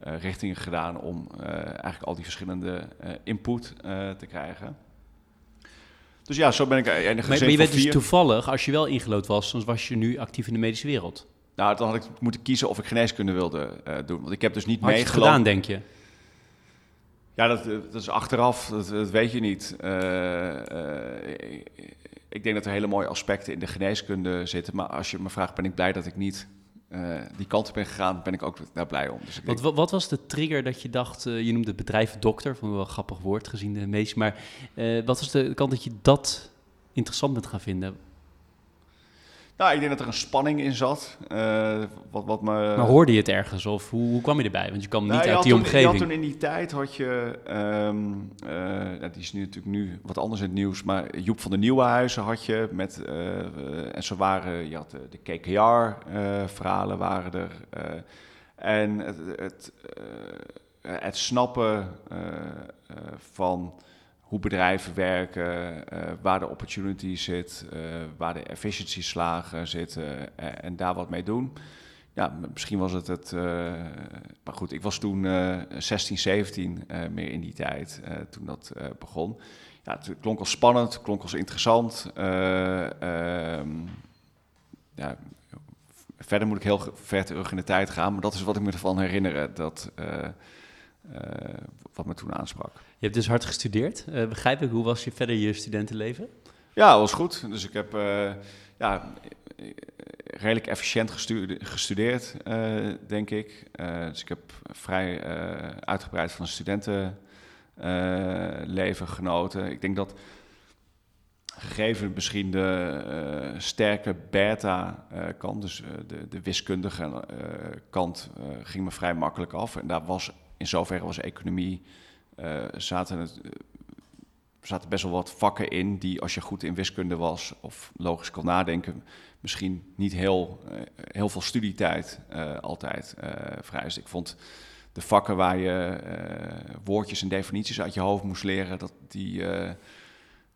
richtingen gedaan om eigenlijk al die verschillende input te krijgen. Dus ja, zo ben ik enige Maar, maar je bent dus toevallig, als je wel ingelood was, dan was je nu actief in de medische wereld. Nou, dan had ik moeten kiezen of ik geneeskunde wilde uh, doen. Want ik heb dus niet meegelopen. gedaan, denk je? Ja, dat, dat is achteraf, dat, dat weet je niet. Uh, uh, ik denk dat er hele mooie aspecten in de geneeskunde zitten. Maar als je me vraagt, ben ik blij dat ik niet uh, die kant op ben gegaan, ben ik ook daar blij om. Dus wat, wat, was de trigger dat je dacht, uh, je noemde het bedrijf dokter, vond ik wel een grappig woord gezien de meeste, maar uh, wat was de kant dat je dat interessant bent gaan vinden? Nou, ik denk dat er een spanning in zat. Uh, wat, wat me... Maar hoorde je het ergens of hoe, hoe kwam je erbij? Want je kwam nou, niet uit die toen, omgeving. Je had toen in die tijd had je, um, uh, die is nu natuurlijk nu wat anders in het nieuws, maar Joep van de Nieuwenhuizen had je met, uh, en zo waren, je had de, de KKR-verhalen waren er. en het, het, het snappen van hoe bedrijven werken, uh, waar de opportunity zit, uh, waar de efficiency slagen zitten uh, en daar wat mee doen. Ja, misschien was het het. maar goed, ik was toen 16, 17 meer in die tijd toen dat begon. Ja, het klonk als spannend, klonk als interessant. Ehm, ja, verder moet ik heel ver terug in de tijd gaan, maar dat is wat ik me ervan herinner. Dat, wat me toen aansprak. Je hebt dus hard gestudeerd. Uh, begrijp ik, hoe was je verder je studentenleven? Ja, was goed. Dus ik heb uh, ja, redelijk efficiënt gestudeerd, uh, denk ik. dus ik heb vrij uitgebreid van studentenleven genoten. Ik denk dat gegeven misschien de sterke beta-kant, dus de, de wiskundige kant, ging me vrij makkelijk af. En daar was in zoverre was economie, zaten het er zaten best wel wat vakken in die, als je goed in wiskunde was of logisch kon nadenken, misschien niet heel, uh, heel veel studietijd altijd vereist. Ik vond de vakken waar je woordjes en definities uit je hoofd moest leren, dat, die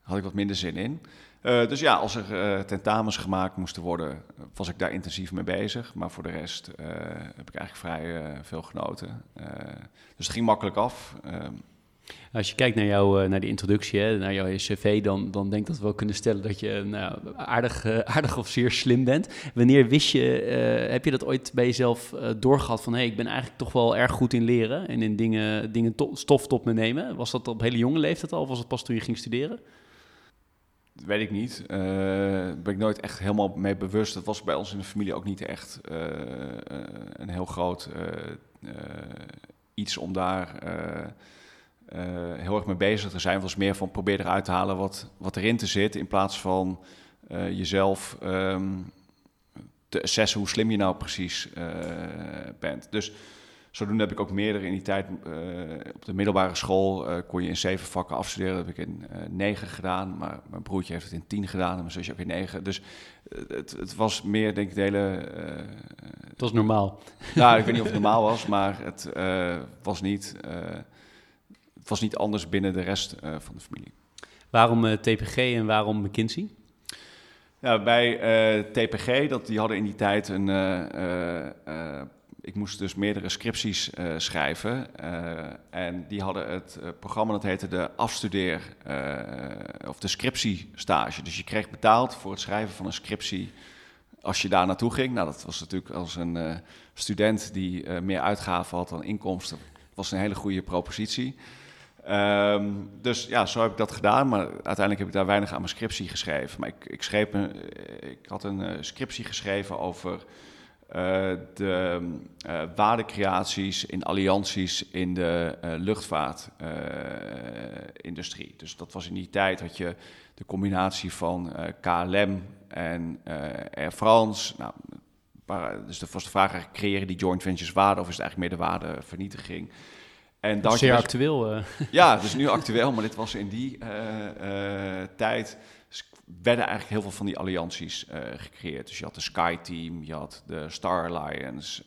had ik wat minder zin in. Dus ja, als er tentamens gemaakt moesten worden, was ik daar intensief mee bezig. Maar voor de rest heb ik eigenlijk vrij veel genoten. dus het ging makkelijk af. Ehm, als je kijkt naar, jou, eh, naar introductie, hè, naar jouw cv, dan, dan denk ik dat we wel kunnen stellen dat je nou, aardig, eh, aardig of zeer slim bent. Wanneer wist je, heb je dat ooit bij jezelf uh, doorgehad van hé, hey, ik ben eigenlijk toch wel erg goed in leren en in dingen, dingen to stof tot me nemen? Was dat op hele jonge leeftijd al of was het pas toen je ging studeren? Weet ik niet. Daar ben ik nooit echt helemaal mee bewust. Dat was bij ons in de familie ook niet echt een heel groot iets om daar uh, heel erg mee bezig te zijn. Was meer van probeer eruit te halen wat, wat erin te zit. In plaats van uh, jezelf um, te assessen hoe slim je nou precies uh, bent. Dus zodoende heb ik ook meerdere in die tijd op de middelbare school kon je in zeven vakken afstuderen. Dat heb ik in negen gedaan, maar mijn broertje heeft het in tien gedaan en mijn zusje ook in negen. Dus het, het was meer, denk ik, de hele... het was normaal. Nou, ik weet niet of het normaal was, maar het was niet het was niet anders binnen de rest uh, van de familie. Waarom uh, eh, TPG en waarom McKinsey? Ja, bij uh, TPG, dat, die hadden in die tijd een. Ik moest dus meerdere scripties schrijven. en die hadden het programma dat heette de afstudeer. of de scriptiestage. Dus je kreeg betaald voor het schrijven van een scriptie. Als je daar naartoe ging. Nou, dat was natuurlijk als een student die meer uitgaven had dan inkomsten. was een hele goede propositie. Um, dus ja, zo heb ik dat gedaan, maar uiteindelijk heb ik daar weinig aan mijn scriptie geschreven. Maar ik, ik, schreef een, ik had een scriptie geschreven over de uh, waardecreaties in allianties in de luchtvaartindustrie. dus dat was in die tijd had je de combinatie van KLM en Air France. Nou, dus de was de vraag, creëren die joint ventures waarde of is het eigenlijk meer de waardevernietiging? En dat Zeer actueel. Uh. Ja, het is nu actueel, maar dit was in die uh, uh, tijd. Werden eigenlijk heel veel van die allianties gecreëerd. Dus je had de Sky Team, je had de Star Alliance.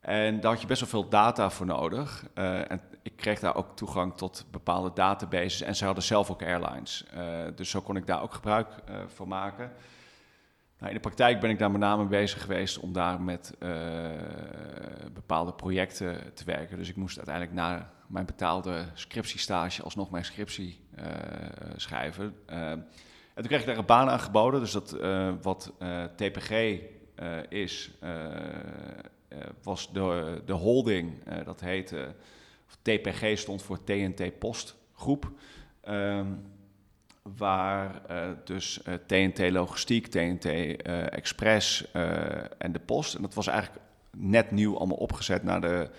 en daar had je best wel veel data voor nodig. en ik kreeg daar ook toegang tot bepaalde databases. En ze hadden zelf ook airlines. dus zo kon ik daar ook gebruik van maken. Nou, in de praktijk ben ik daar met name bezig geweest om daar met bepaalde projecten te werken. Dus ik moest uiteindelijk na mijn betaalde scriptiestage alsnog mijn scriptie uh, schrijven. Uh, en toen kreeg ik daar een baan aangeboden. Dus dat wat TPG is, was de, de holding, dat heette, TPG stond voor TNT Postgroep. Um, waar dus eh, TNT Logistiek, TNT uh, eh, Express en de Post. En dat was eigenlijk net nieuw allemaal opgezet naar de,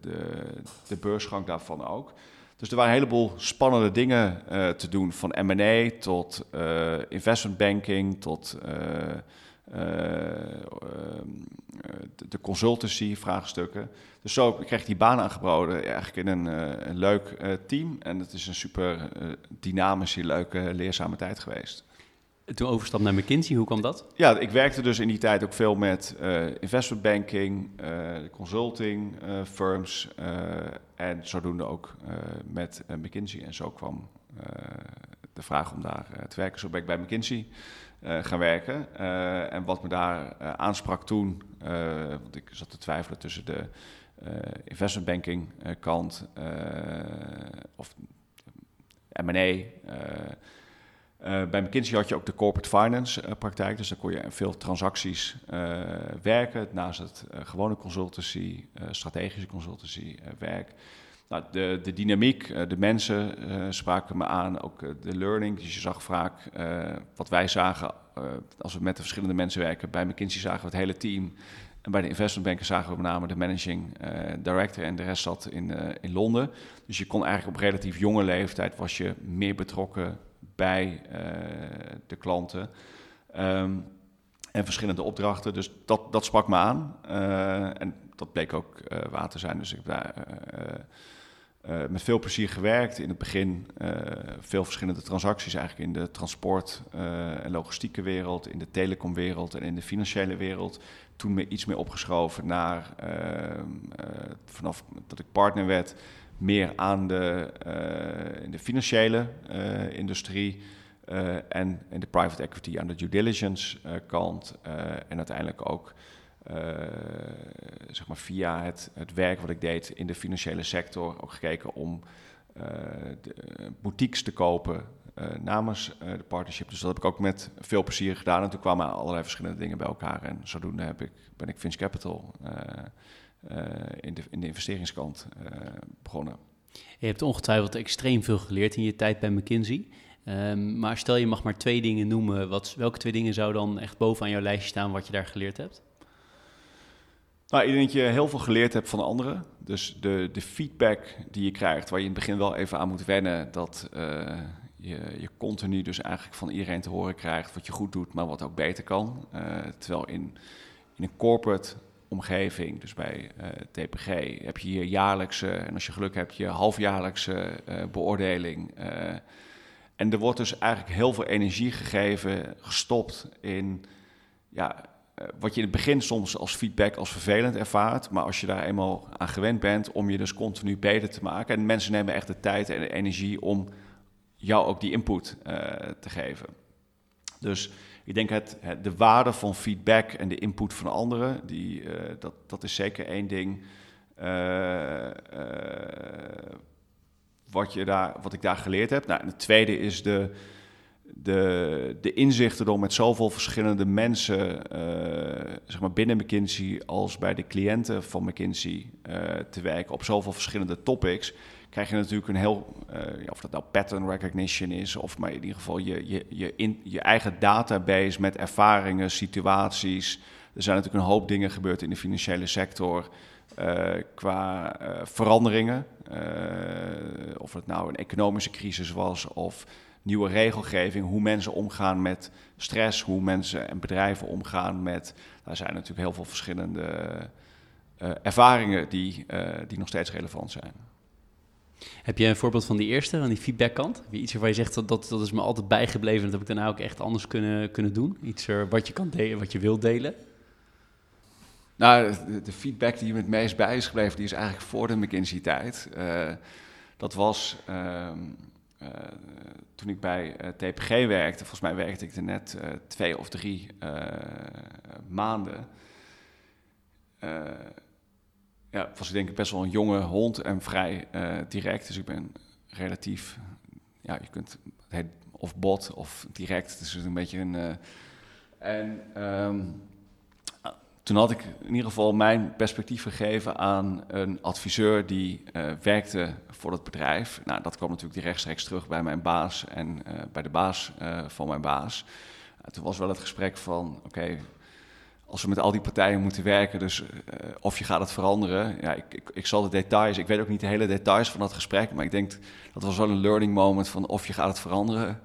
de, de beursgang daarvan ook. Dus er waren een heleboel spannende dingen te doen, van M&A tot investment banking, tot de consultancy vraagstukken. Dus zo kreeg die baan aangeboden, eigenlijk in een, uh, een leuk uh, team. En het is een super uh, dynamische, leuke, leerzame tijd geweest. Toen overstap naar McKinsey, hoe kwam dat? Ja, ik werkte dus in die tijd ook veel met investment banking, consulting firms en zodoende ook met McKinsey. En zo kwam de vraag om daar te werken. Zo ben ik bij McKinsey gaan werken. en wat me daar aansprak toen, want ik zat te twijfelen tussen de uh, investment banking uh, kant uh, of M&A. Bij McKinsey had je ook de corporate finance praktijk, dus daar kon je veel transacties werken naast het gewone consultancy, strategische consultancy werk. Nou, de, de dynamiek, de mensen spraken me aan, ook de learning. Dus je zag vaak wat wij zagen als we met de verschillende mensen werken. Bij McKinsey zagen we het hele team en bij de investmentbanken zagen we met name de managing director en de rest zat in, in Londen. Dus je kon eigenlijk op relatief jonge leeftijd was je meer betrokken bij de klanten. Ehm, en verschillende opdrachten. Dus dat, dat sprak me aan. en dat bleek ook waar te zijn. Dus ik heb daar met veel plezier gewerkt. In het begin veel verschillende transacties eigenlijk in de transport- en logistieke wereld, in de telecomwereld en in de financiële wereld toen me iets meer opgeschoven naar, ehm, eh, vanaf dat ik partner werd, meer aan de, uh, in de financiële uh, industrie en in de private equity aan de due diligence kant. en uiteindelijk ook zeg maar via het, het werk wat ik deed in de financiële sector ook gekeken om de boutiques te kopen namens de partnership. Dus dat heb ik ook met veel plezier gedaan. En toen kwamen allerlei verschillende dingen bij elkaar. En zodoende heb ik, ben ik Finch Capital uh, in, de, in de investeringskant begonnen. Je hebt ongetwijfeld extreem veel geleerd in je tijd bij McKinsey. Um, maar stel je mag maar twee dingen noemen. Wat, welke twee dingen zou dan echt bovenaan jouw lijstje staan wat je daar geleerd hebt? Nou, ik denk dat je heel veel geleerd hebt van anderen. Dus de, de feedback die je krijgt, waar je in het begin wel even aan moet wennen, dat je, je continu dus eigenlijk van iedereen te horen krijgt wat je goed doet, maar wat ook beter kan. Uh, terwijl in, in een corporate omgeving, dus bij uh, eh, TPG, heb je hier jaarlijkse, en als je geluk hebt, je halfjaarlijkse uh, beoordeling. en er wordt dus eigenlijk heel veel energie gegeven, gestopt in ja, wat je in het begin soms als feedback als vervelend ervaart, maar als je daar eenmaal aan gewend bent om je dus continu beter te maken. En mensen nemen echt de tijd en de energie om jou ook die input te geven. Dus ik denk het, de waarde van feedback en de input van anderen, die, uh, dat, dat is zeker één ding uh, wat, je daar, wat ik daar geleerd heb. Nou, en het tweede is de, de, de inzichten door met zoveel verschillende mensen, zeg maar binnen McKinsey als bij de cliënten van McKinsey te werken op zoveel verschillende topics krijg je natuurlijk een heel, uh, of dat nou pattern recognition is, of maar in ieder geval je, je, je, in, je eigen database met ervaringen, situaties. Er zijn natuurlijk een hoop dingen gebeurd in de financiële sector uh, qua uh, veranderingen. of het nou een economische crisis was of nieuwe regelgeving, hoe mensen omgaan met stress, hoe mensen en bedrijven omgaan met. Daar zijn natuurlijk heel veel verschillende ervaringen die, die nog steeds relevant zijn. Heb je een voorbeeld van die eerste, van die feedbackkant? Iets waarvan je zegt dat, dat dat is me altijd bijgebleven, dat heb ik daarna ook echt anders kunnen, kunnen doen? Iets er, wat je kan delen, wat je wilt delen? Nou, de, feedback die me het meest bij is gebleven, die is eigenlijk voor de McKinsey-tijd. Uh, dat was uh, uh, toen ik bij eh, TPG werkte. Volgens mij werkte ik er net twee of drie maanden ja, was ik denk ik best wel een jonge hond en vrij uh, direct. Dus ik ben relatief, ja, je kunt het of bot of direct. Dus een beetje een. Uh, en um, toen had ik in ieder geval mijn perspectief gegeven aan een adviseur die uh, werkte voor het bedrijf. Nou, dat kwam natuurlijk rechtstreeks terug bij mijn baas en bij de baas van mijn baas. toen was wel het gesprek van: oké, als we met al die partijen moeten werken, dus uh, of je gaat het veranderen. Ja, ik, ik, ik, zal de details, ik weet ook niet de hele details van dat gesprek, maar ik denk dat was wel een learning moment van of je gaat het veranderen,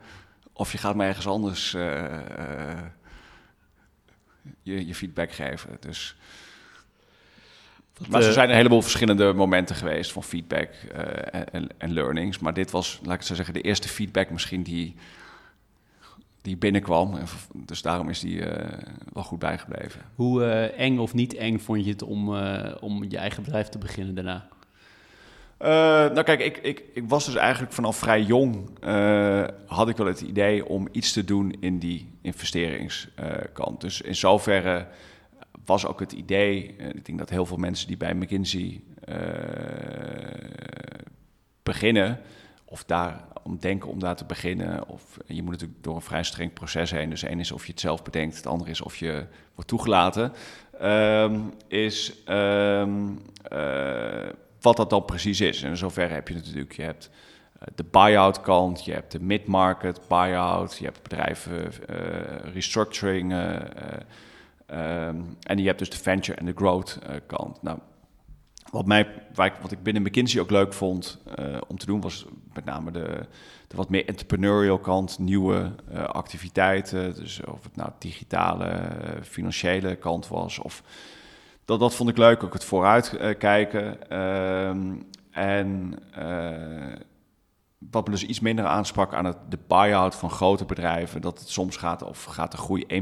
of je gaat me ergens anders uh, uh, je, je, feedback geven. Dus, maar er zijn een heleboel verschillende momenten geweest van feedback en, en, learnings, maar dit was, laat ik zo zeggen, de eerste feedback misschien die die binnenkwam. Dus daarom is die uh, wel goed bijgebleven. Hoe uh, eng of niet eng vond je het om, uh, om je eigen bedrijf te beginnen daarna? nou kijk, ik, ik, ik was dus eigenlijk vanaf vrij jong... had ik wel het idee om iets te doen in die investeringskant. dus in zoverre was ook het idee... ik denk dat heel veel mensen die bij McKinsey beginnen... of daar om denken om daar te beginnen. Of je moet natuurlijk door een vrij streng proces heen. Dus één is of je het zelf bedenkt, het andere is of je wordt toegelaten. Um, is um, uh, wat dat dan precies is. En in zoverre heb je natuurlijk, je hebt uh, de buy-out kant, je hebt de mid-market buy-out, je hebt bedrijven uh, restructuring um, en je hebt dus de venture en de growth kant. Nou, wat, mij, wat ik binnen McKinsey ook leuk vond om te doen, was met name de, de wat meer entrepreneurial kant, nieuwe activiteiten. Dus of het nou digitale, financiële kant was. Of, dat, dat vond ik leuk, ook het vooruitkijken. Ehm, en wat me dus iets minder aansprak aan het, de buy-out van grote bedrijven, dat het soms gaat of gaat de groei 1,1%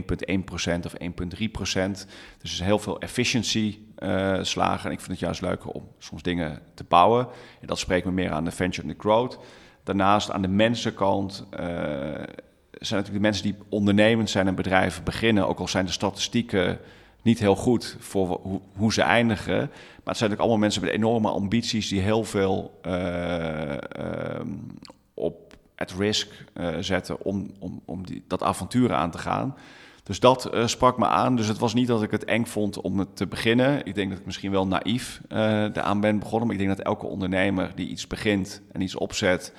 of 1,3%. Dus heel veel efficiency uh, slagen. En ik vind het juist leuker om soms dingen te bouwen. En dat spreekt me meer aan de venture and the growth. Daarnaast aan de mensenkant uh, zijn natuurlijk de mensen die ondernemend zijn en bedrijven beginnen, ook al zijn de statistieken niet heel goed voor hoe, ze eindigen. Maar het zijn ook allemaal mensen met enorme ambities die heel veel uh, op het risk uh, zetten om, om, om die, dat avontuur aan te gaan. Dus dat uh, sprak me aan. Dus het was niet dat ik het eng vond om het te beginnen. Ik denk dat ik misschien wel naïef eraan ben begonnen. Maar ik denk dat elke ondernemer die iets begint en iets opzet...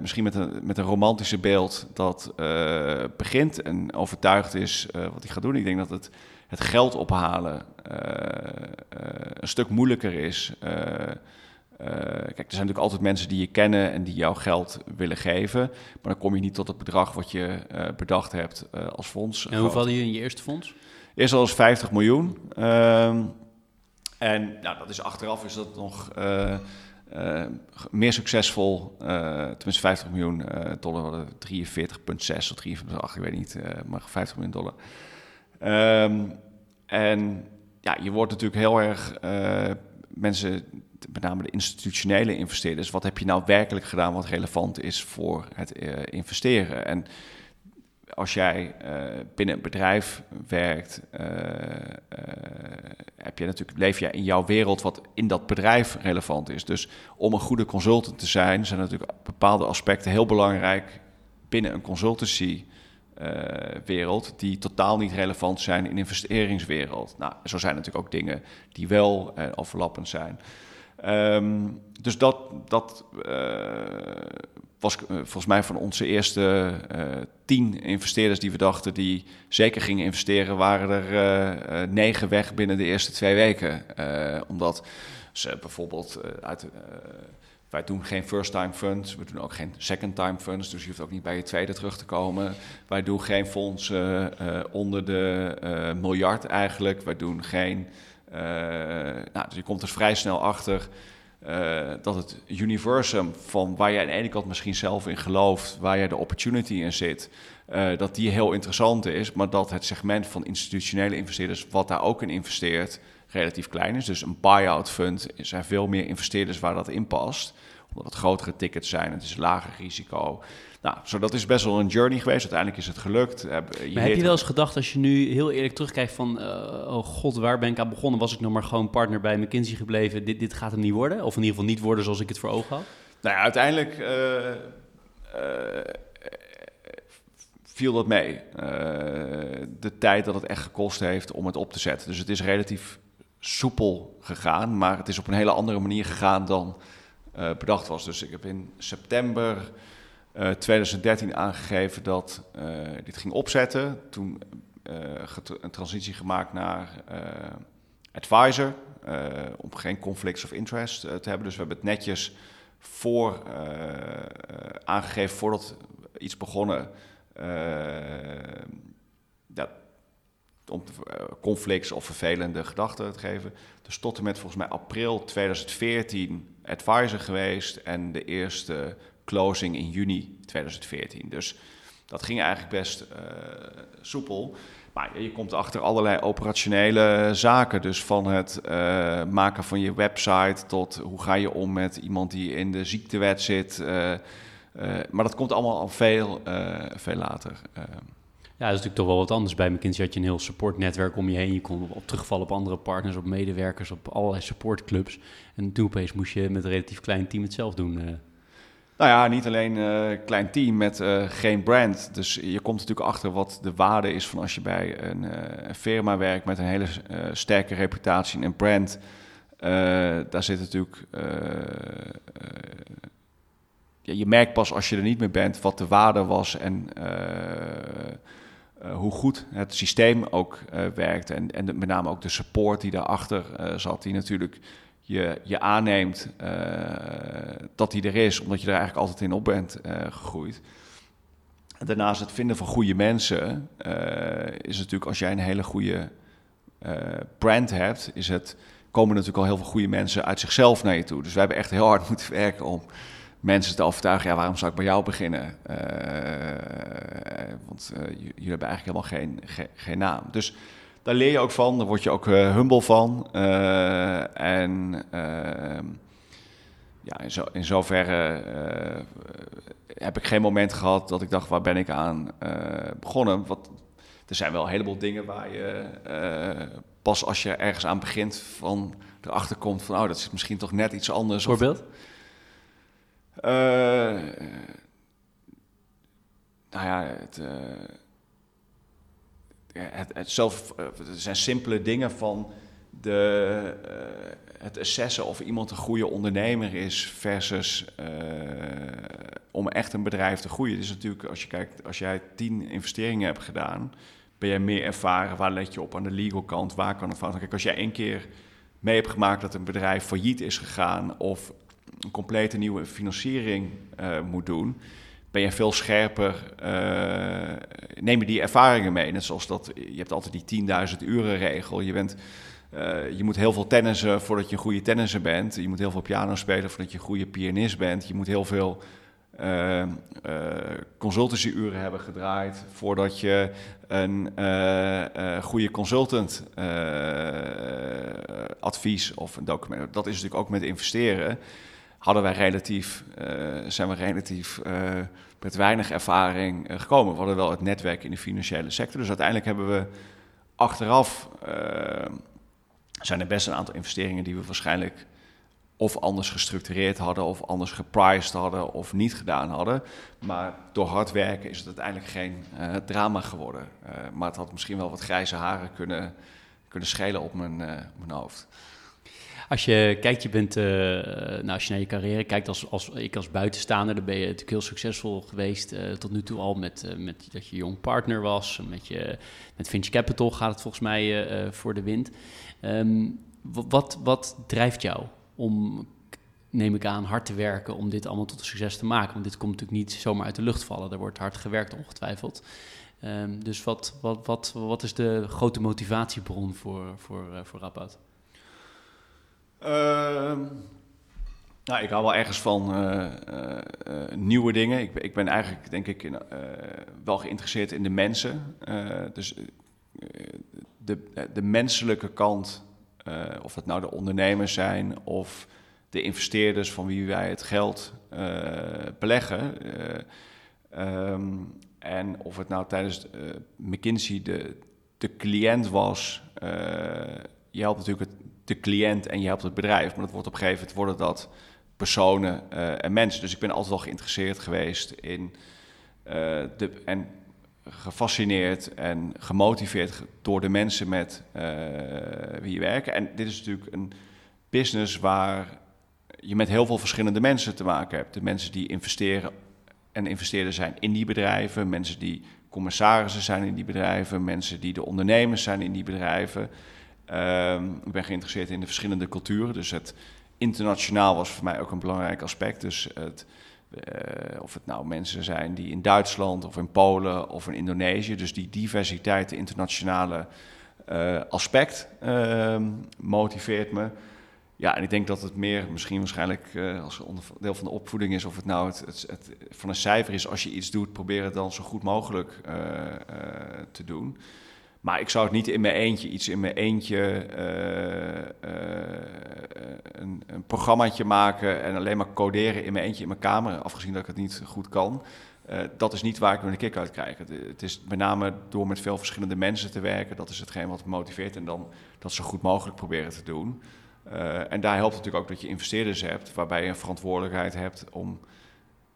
misschien met een, met een romantische beeld dat begint en overtuigd is wat hij gaat doen. Ik denk dat het het geld ophalen uh, een stuk moeilijker is. Uh, kijk, er zijn natuurlijk altijd mensen die je kennen en die jou geld willen geven. Maar dan kom je niet tot het bedrag wat je bedacht hebt als fonds. En hoeveel hadden je in je eerste fonds? Eerst al eens 50 miljoen. Ehm, en nou, dat is achteraf is dat nog meer succesvol. tenminste 50 miljoen dollar, 43,6 of 43,8, ik weet niet, maar 50 miljoen dollar. Um, en ja, je wordt natuurlijk heel erg uh, mensen, met name de institutionele investeerders, wat heb je nou werkelijk gedaan wat relevant is voor het uh, investeren? En als jij uh, binnen een bedrijf werkt, heb je natuurlijk, leef je in jouw wereld wat in dat bedrijf relevant is. Dus om een goede consultant te zijn, zijn natuurlijk bepaalde aspecten heel belangrijk binnen een consultancy wereld die totaal niet relevant zijn in de investeringswereld. Nou, zo zijn natuurlijk ook dingen die wel uh, overlappend zijn. Um, dus dat, dat uh, was volgens mij van onze eerste tien investeerders die we dachten die zeker gingen investeren, waren er negen weg binnen de eerste twee weken. omdat ze bijvoorbeeld uit wij doen geen first-time funds, we doen ook geen second-time funds, dus je hoeft ook niet bij je tweede terug te komen. Wij doen geen fondsen uh, onder de uh, miljard eigenlijk. Wij doen geen. Uh, nou, dus je komt er vrij snel achter dat het universum van waar jij aan de ene kant misschien zelf in gelooft, waar jij de opportunity in zit, dat die heel interessant is, maar dat het segment van institutionele investeerders, wat daar ook in investeert, relatief klein is. Dus een buy-out fund zijn veel meer investeerders waar dat in past. Omdat het grotere tickets zijn, het is lager risico. Nou, zo dat is best wel een journey geweest. Uiteindelijk is het gelukt. Heb, je maar heb je wel eens gedacht, als je nu heel eerlijk terugkijkt van... Uh, oh god, waar ben ik aan begonnen? Was ik nog maar gewoon partner bij McKinsey gebleven? Dit, dit gaat hem niet worden? Of in ieder geval niet worden zoals ik het voor ogen had? Nou ja, uiteindelijk... Uh, uh, viel dat mee. de tijd dat het echt gekost heeft om het op te zetten. Dus het is relatief soepel gegaan, maar het is op een hele andere manier gegaan dan uh, bedacht was. Dus ik heb in september uh, eh, 2013 aangegeven dat dit ging opzetten. Toen een transitie gemaakt naar advisor, om geen conflicts of interest te hebben. Dus we hebben het netjes voor aangegeven voordat iets begonnen. Dat om eh, conflicts of vervelende gedachten te geven. Dus tot en met volgens mij april 2014 advisor geweest en de eerste closing in juni 2014. Dus dat ging eigenlijk best uh, soepel. Maar je komt achter allerlei operationele zaken. Dus van het maken van je website tot hoe ga je om met iemand die in de ziektewet zit. Maar dat komt allemaal al veel, veel later. Ja, dat is natuurlijk toch wel wat anders. Bij McKinsey had je een heel supportnetwerk om je heen. Je kon op terugvallen op andere partners, op medewerkers, op allerlei supportclubs. En toen opeens moest je met een relatief klein team het zelf doen. Nou ja, niet alleen een uh, klein team met uh, geen brand. Dus je komt natuurlijk achter wat de waarde is van als je bij een, een firma werkt met een hele sterke reputatie en brand. daar zit natuurlijk. Ja, je merkt pas als je er niet meer bent wat de waarde was en hoe goed het systeem ook werkt. En, en met name ook de support die daarachter zat, die natuurlijk je, je aanneemt dat die er is, omdat je er eigenlijk altijd in op bent gegroeid. Daarnaast het vinden van goede mensen is natuurlijk als jij een hele goede brand hebt, is het komen natuurlijk al heel veel goede mensen uit zichzelf naar je toe. Dus wij hebben echt heel hard moeten werken om mensen te overtuigen. Ja, waarom zou ik bij jou beginnen? Uh, want uh, jullie hebben eigenlijk helemaal geen, geen, naam. Dus daar leer je ook van. Daar word je ook uh, humble van. en ehm, ja, in, zo, in zoverre heb ik geen moment gehad dat ik dacht, waar ben ik aan begonnen? Wat, er zijn wel een heleboel dingen waar je pas als je ergens aan begint van erachter komt van, oh, dat is misschien toch net iets anders. Voorbeeld? Uh, nou ja, het, uh, het, het zelf, uh, zijn simpele dingen van de, het assessen of iemand een goede ondernemer is versus om echt een bedrijf te groeien. Het is natuurlijk, als je kijkt, als jij tien investeringen hebt gedaan, ben jij meer ervaren? Waar let je op aan de legal kant? Waar kan het fout Kijk, als jij één keer mee hebt gemaakt dat een bedrijf failliet is gegaan of een complete nieuwe financiering uh, moet doen, ben je veel scherper. Uh, neem je die ervaringen mee. Net zoals dat, je hebt altijd die 10.000 uren regel. Je, bent, uh, je moet heel veel tennissen voordat je een goede tennisser bent. Je moet heel veel piano spelen voordat je een goede pianist bent. Je moet heel veel uh, consultancy-uren hebben gedraaid voordat je een goede consultant advies of een document. Dat is natuurlijk ook met investeren. Hadden wij relatief, zijn we relatief met weinig ervaring gekomen. We hadden wel het netwerk in de financiële sector. Dus uiteindelijk hebben we achteraf zijn er best een aantal investeringen die we waarschijnlijk of anders gestructureerd hadden, of anders gepriced hadden, of niet gedaan hadden. Maar door hard werken is het uiteindelijk geen drama geworden. Maar het had misschien wel wat grijze haren kunnen, kunnen schelen op mijn, mijn hoofd. Als je kijkt, je bent, nou, als je naar je carrière kijkt, als, als ik als buitenstaander, dan ben je natuurlijk heel succesvol geweest tot nu toe al met, met dat je jong partner was. Met, je, met Finch Capital gaat het volgens mij voor de wind. Um, wat, wat drijft jou? om, neem ik aan, hard te werken om dit allemaal tot een succes te maken. Want dit komt natuurlijk niet zomaar uit de lucht vallen. Er wordt hard gewerkt, ongetwijfeld. Um, dus wat, wat, wat, wat is de grote motivatiebron voor, voor, voor? Uh, nou, ik hou wel ergens van uh, uh, nieuwe dingen. Ik, ik, ben eigenlijk, denk ik, wel geïnteresseerd in de mensen. dus de, de menselijke kant of het nou de ondernemers zijn of de investeerders van wie wij het geld beleggen. Um, en of het nou tijdens McKinsey de, de cliënt was. je helpt natuurlijk het, de cliënt en je helpt het bedrijf. Maar dat wordt op een gegeven moment worden dat personen en mensen. Dus ik ben altijd wel geïnteresseerd geweest in de. En gefascineerd en gemotiveerd door de mensen met uh, wie je werkt. En dit is natuurlijk een business waar je met heel veel verschillende mensen te maken hebt. De mensen die investeren en investeerder zijn in die bedrijven, mensen die commissarissen zijn in die bedrijven, mensen die de ondernemers zijn in die bedrijven. Uh, ik ben geïnteresseerd in de verschillende culturen, dus het internationaal was voor mij ook een belangrijk aspect. Dus het uh, of het nou mensen zijn die in Duitsland of in Polen of in Indonesië. Dus die diversiteit, de internationale uh, aspect uh, motiveert me. Ja, en ik denk dat het meer misschien waarschijnlijk uh, als onderdeel van de opvoeding is, of het nou het, het, van een cijfer is, als je iets doet, probeer het dan zo goed mogelijk te doen. Maar ik zou het niet in mijn eentje, iets in mijn eentje, uh, uh, een, een programmaatje maken en alleen maar coderen in mijn eentje in mijn kamer, afgezien dat ik het niet goed kan. Uh, dat is niet waar ik mijn kick uit krijg. Het, het, is met name door met veel verschillende mensen te werken, dat is hetgeen wat me motiveert en dan dat zo goed mogelijk proberen te doen. en daar helpt natuurlijk ook dat je investeerders hebt, waarbij je een verantwoordelijkheid hebt om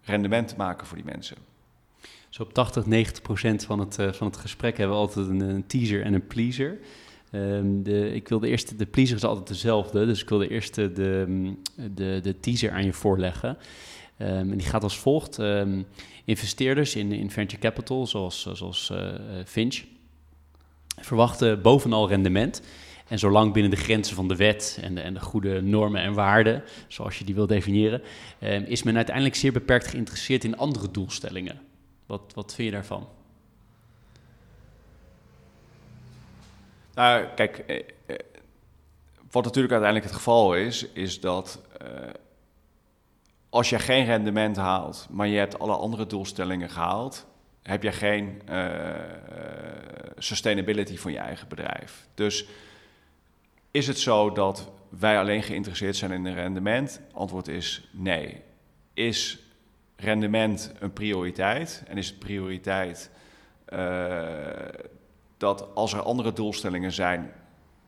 rendement te maken voor die mensen. Zo op 80, 90 procent van het, uh, van het gesprek hebben we altijd een, teaser en een pleaser. Um, de, ik wilde eerst, de pleaser is altijd dezelfde, dus ik wilde eerst de, de, de teaser aan je voorleggen. Um, en die gaat als volgt. Um, investeerders in, in venture capital, zoals, zoals uh, Finch, verwachten bovenal rendement. En zolang binnen de grenzen van de wet en de, en de goede normen en waarden, zoals je die wil definiëren, is men uiteindelijk zeer beperkt geïnteresseerd in andere doelstellingen. Wat, wat vind je daarvan? Nou, kijk, eh, eh, wat natuurlijk uiteindelijk het geval is, is dat eh, als je geen rendement haalt, maar je hebt alle andere doelstellingen gehaald, heb je geen sustainability van je eigen bedrijf. Dus is het zo dat wij alleen geïnteresseerd zijn in een rendement? Antwoord is nee. Is rendement een prioriteit? En is het prioriteit uh, dat als er andere doelstellingen zijn,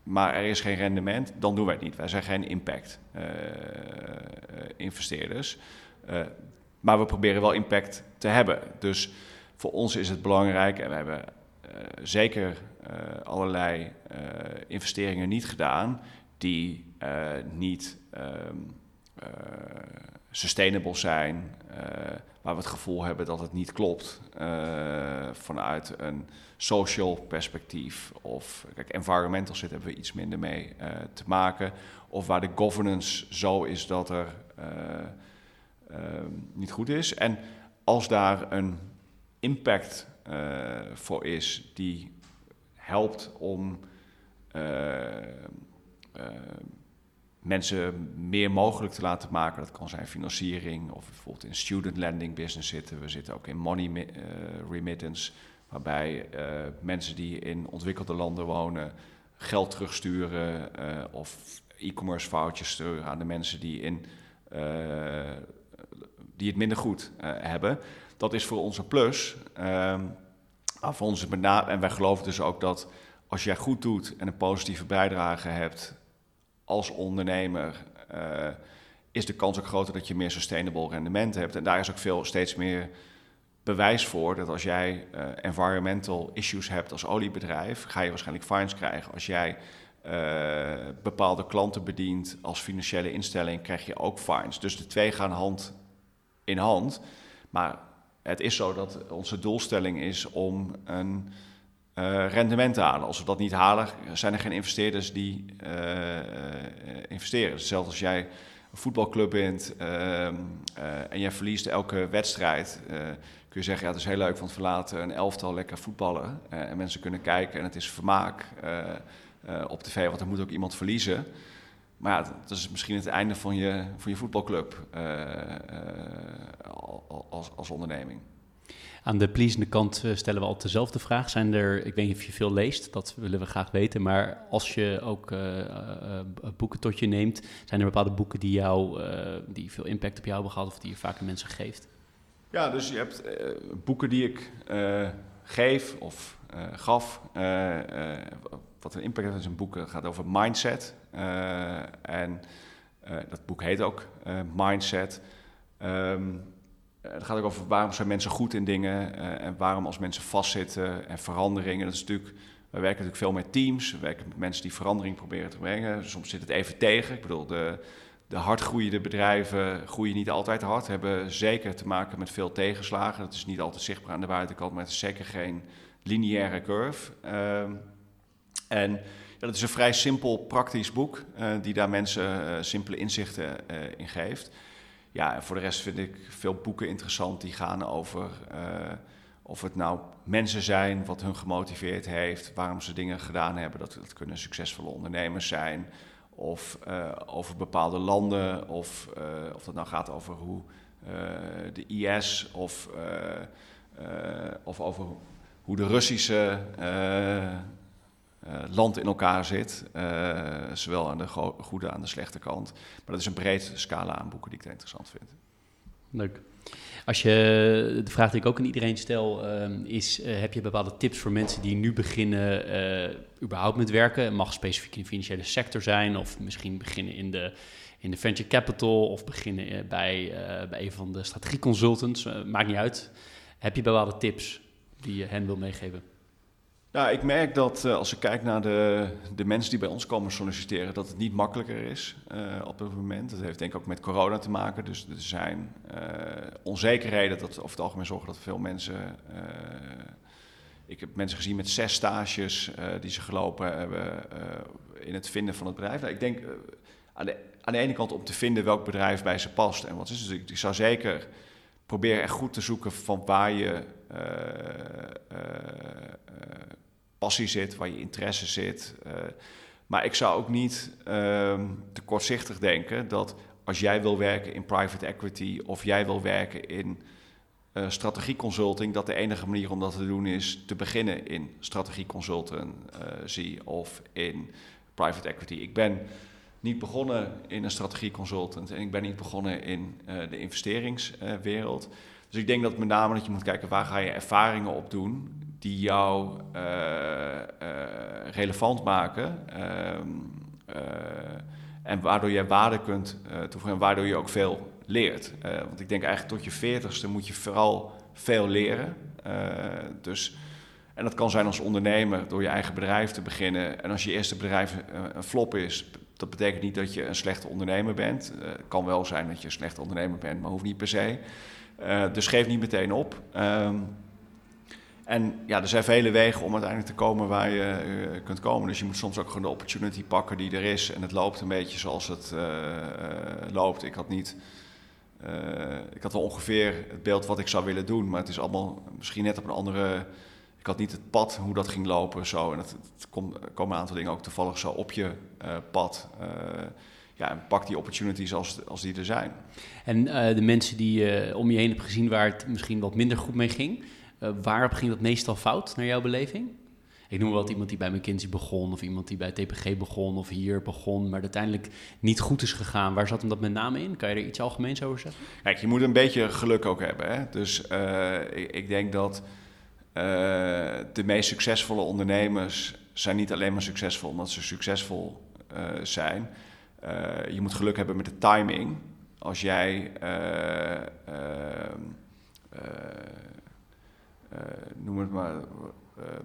maar er is geen rendement, dan doen wij het niet. Wij zijn geen impact uh, investeerders. Uh, maar we proberen wel impact te hebben. Dus voor ons is het belangrijk, en we hebben zeker allerlei investeringen niet gedaan die niet um, sustainable zijn, waar we het gevoel hebben dat het niet klopt vanuit een social perspectief of kijk, environmental zit hebben we iets minder mee uh, te maken. Of waar de governance zo is dat er uh, niet goed is. En als daar een impact voor is die helpt om mensen meer mogelijk te laten maken. Dat kan zijn financiering of bijvoorbeeld in student lending business zitten. We zitten ook in money remittance waarbij uh, mensen die in ontwikkelde landen wonen geld terugsturen uh, of e-commerce foutjes sturen aan de mensen die, in, uh, die het minder goed hebben. Dat is voor ons een plus. Ehm, voor ons en wij geloven dus ook dat als jij goed doet en een positieve bijdrage hebt als ondernemer, is de kans ook groter dat je meer sustainable rendement hebt. En daar is ook veel steeds meer bewijs voor dat als jij uh, environmental issues hebt als oliebedrijf, ga je waarschijnlijk fines krijgen. Als jij uh, bepaalde klanten bedient als financiële instelling, krijg je ook fines. Dus de twee gaan hand in hand. Maar het is zo dat onze doelstelling is om een uh, rendement te halen. Als we dat niet halen, zijn er geen investeerders die investeren. Hetzelfde als jij een voetbalclub bent ehm, en jij verliest elke wedstrijd kun je zeggen, ja, het is heel leuk van het verlaten een elftal lekker voetballen. En mensen kunnen kijken en het is vermaak op tv, want er moet ook iemand verliezen. Maar ja, dat is misschien het einde van je, van je voetbalclub als, als onderneming. Aan de pleasende kant stellen we altijd dezelfde vraag. Zijn er, ik weet niet of je veel leest, dat willen we graag weten. Maar als je ook boeken tot je neemt, zijn er bepaalde boeken die, jou, die veel impact op jou hebben gehad of die je aan mensen geeft? Ja, dus je hebt boeken die ik geef of gaf. wat een impact heeft in een boek gaat over mindset. en dat boek heet ook Mindset. Um, het gaat ook over waarom zijn mensen goed in dingen en waarom als mensen vastzitten en veranderingen. Dat is natuurlijk, we werken natuurlijk veel met teams, we werken met mensen die verandering proberen te brengen. Soms zit het even tegen. Ik bedoel, de, de hardgroeiende bedrijven groeien niet altijd hard, hebben zeker te maken met veel tegenslagen. Dat is niet altijd zichtbaar aan de buitenkant, maar het is zeker geen lineaire curve. Uh, en dat is een vrij simpel, praktisch boek, uh, die daar mensen simpele inzichten in geeft. Ja, en voor de rest vind ik veel boeken interessant die gaan over of het nou mensen zijn, wat hun gemotiveerd heeft, waarom ze dingen gedaan hebben. Dat, dat kunnen succesvolle ondernemers zijn of uh, over bepaalde landen, of, uh, of dat nou gaat over hoe de IS of, of over hoe de Russische land in elkaar zit, zowel aan de goede als aan de slechte kant. Maar dat is een breed scala aan boeken die ik interessant vind. Leuk. Als je, de vraag die ik ook aan iedereen stel uh, is, uh, heb je bepaalde tips voor mensen die nu beginnen überhaupt met werken? Het mag specifiek in de financiële sector zijn of misschien beginnen in de, in de venture capital of beginnen eh, bij, bij een van de strategieconsultants, maakt niet uit. Heb je bepaalde tips die je hen wil meegeven? Nou, ik merk dat uh, als ik kijk naar de, de mensen die bij ons komen solliciteren, dat het niet makkelijker is uh, op dit moment. Dat heeft denk ik ook met corona te maken. Dus er zijn uh, onzekerheden dat over het algemeen zorgen dat veel mensen. ik heb mensen gezien met zes stages die ze gelopen hebben in het vinden van het bedrijf. Nou, ik denk aan, de, aan de ene kant om te vinden welk bedrijf bij ze past en wat is. Dus ik zou zeker proberen echt goed te zoeken van waar je passie zit, waar je interesse zit. Uh, maar ik zou ook niet uh, te kortzichtig denken dat als jij wil werken in private equity of jij wil werken in uh, strategieconsulting, dat de enige manier om dat te doen is te beginnen in strategieconsultancy of in private equity. Ik ben niet begonnen in een strategieconsultant en ik ben niet begonnen in de investeringswereld. Dus ik denk dat met name dat je moet kijken waar ga je ervaringen op doen die jou uh, relevant maken. Ehm, eh, en waardoor je waarde kunt toevoegen en waardoor je ook veel leert. want ik denk eigenlijk tot je veertigste moet je vooral veel leren. dus, en dat kan zijn als ondernemer door je eigen bedrijf te beginnen. En als je eerste bedrijf een flop is, dat betekent niet dat je een slechte ondernemer bent. het kan wel zijn dat je een slechte ondernemer bent, maar hoeft niet per se. Dus geef niet meteen op. Um, en ja, er zijn vele wegen om uiteindelijk te komen waar je uh, kunt komen. Dus je moet soms ook gewoon de opportunity pakken die er is. En het loopt een beetje zoals het uh, loopt. Ik had niet. ik had wel ongeveer het beeld wat ik zou willen doen, maar het is allemaal misschien net op een andere. Ik had niet het pad hoe dat ging lopen. Zo. En het, het kom, komen een aantal dingen ook toevallig zo op je pad. Ja, en pak die opportunities als, als die er zijn. En de mensen die je om je heen hebt gezien waar het misschien wat minder goed mee ging. Uh, waarop ging dat meestal fout, naar jouw beleving? Ik noem wel iemand die bij McKinsey begon, of iemand die bij TPG begon, of hier begon, maar uiteindelijk niet goed is gegaan. Waar zat hem dat met name in? Kan je er iets algemeens over zeggen? Kijk, je moet een beetje geluk ook hebben. Hè? Dus ik, ik, denk dat de meest succesvolle ondernemers zijn niet alleen maar succesvol omdat ze succesvol zijn. Je moet geluk hebben met de timing. Als jij eh, noem het maar. Ehm,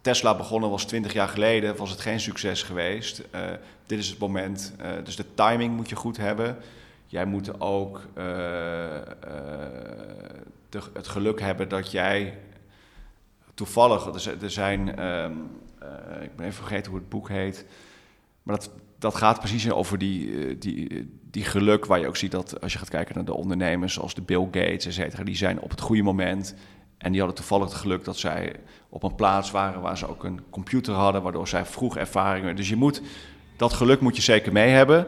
Tesla begonnen was 20 jaar geleden, was het geen succes geweest. Dit is het moment. Dus de timing moet je goed hebben. Jij moet ook het geluk hebben dat jij toevallig. Er, er zijn. Um, ik ben even vergeten hoe het boek heet. Maar dat, dat gaat precies over die, die, die geluk, waar je ook ziet dat als je gaat kijken naar de ondernemers, zoals de Bill Gates, et cetera, die zijn op het goede moment en die hadden toevallig het geluk dat zij op een plaats waren waar ze ook een computer hadden, waardoor zij vroeg ervaringen. Dus je moet, dat geluk moet je zeker mee hebben.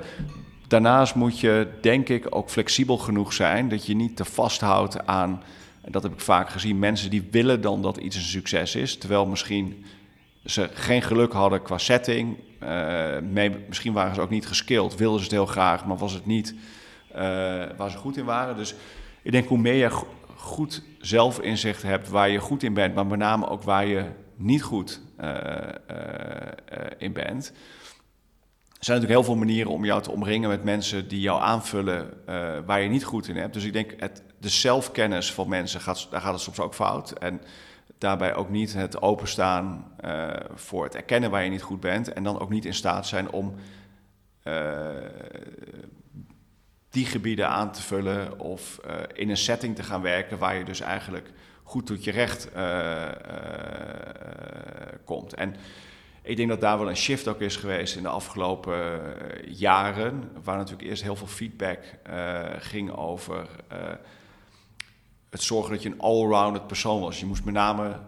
Daarnaast moet je, denk ik, ook flexibel genoeg zijn dat je niet te vasthoudt aan, en dat heb ik vaak gezien, mensen die willen dan dat iets een succes is, terwijl misschien ze geen geluk hadden qua setting. Mee, misschien waren ze ook niet geskilled, wilden ze het heel graag, maar was het niet uh, waar ze goed in waren. Dus ik denk hoe meer je goed zelfinzicht hebt waar je goed in bent, maar met name ook waar je niet goed uh, in bent. Er zijn natuurlijk heel veel manieren om jou te omringen met mensen die jou aanvullen waar je niet goed in hebt. Dus ik denk, het, de zelfkennis van mensen, gaat, daar gaat het soms ook fout. En daarbij ook niet het openstaan voor het erkennen waar je niet goed bent. En dan ook niet in staat zijn om die gebieden aan te vullen of uh, in een setting te gaan werken waar je dus eigenlijk goed tot je recht komt. En ik denk dat daar wel een shift ook is geweest in de afgelopen jaren, waar natuurlijk eerst heel veel feedback ging over het zorgen dat je een all-rounded persoon was. Je moest met name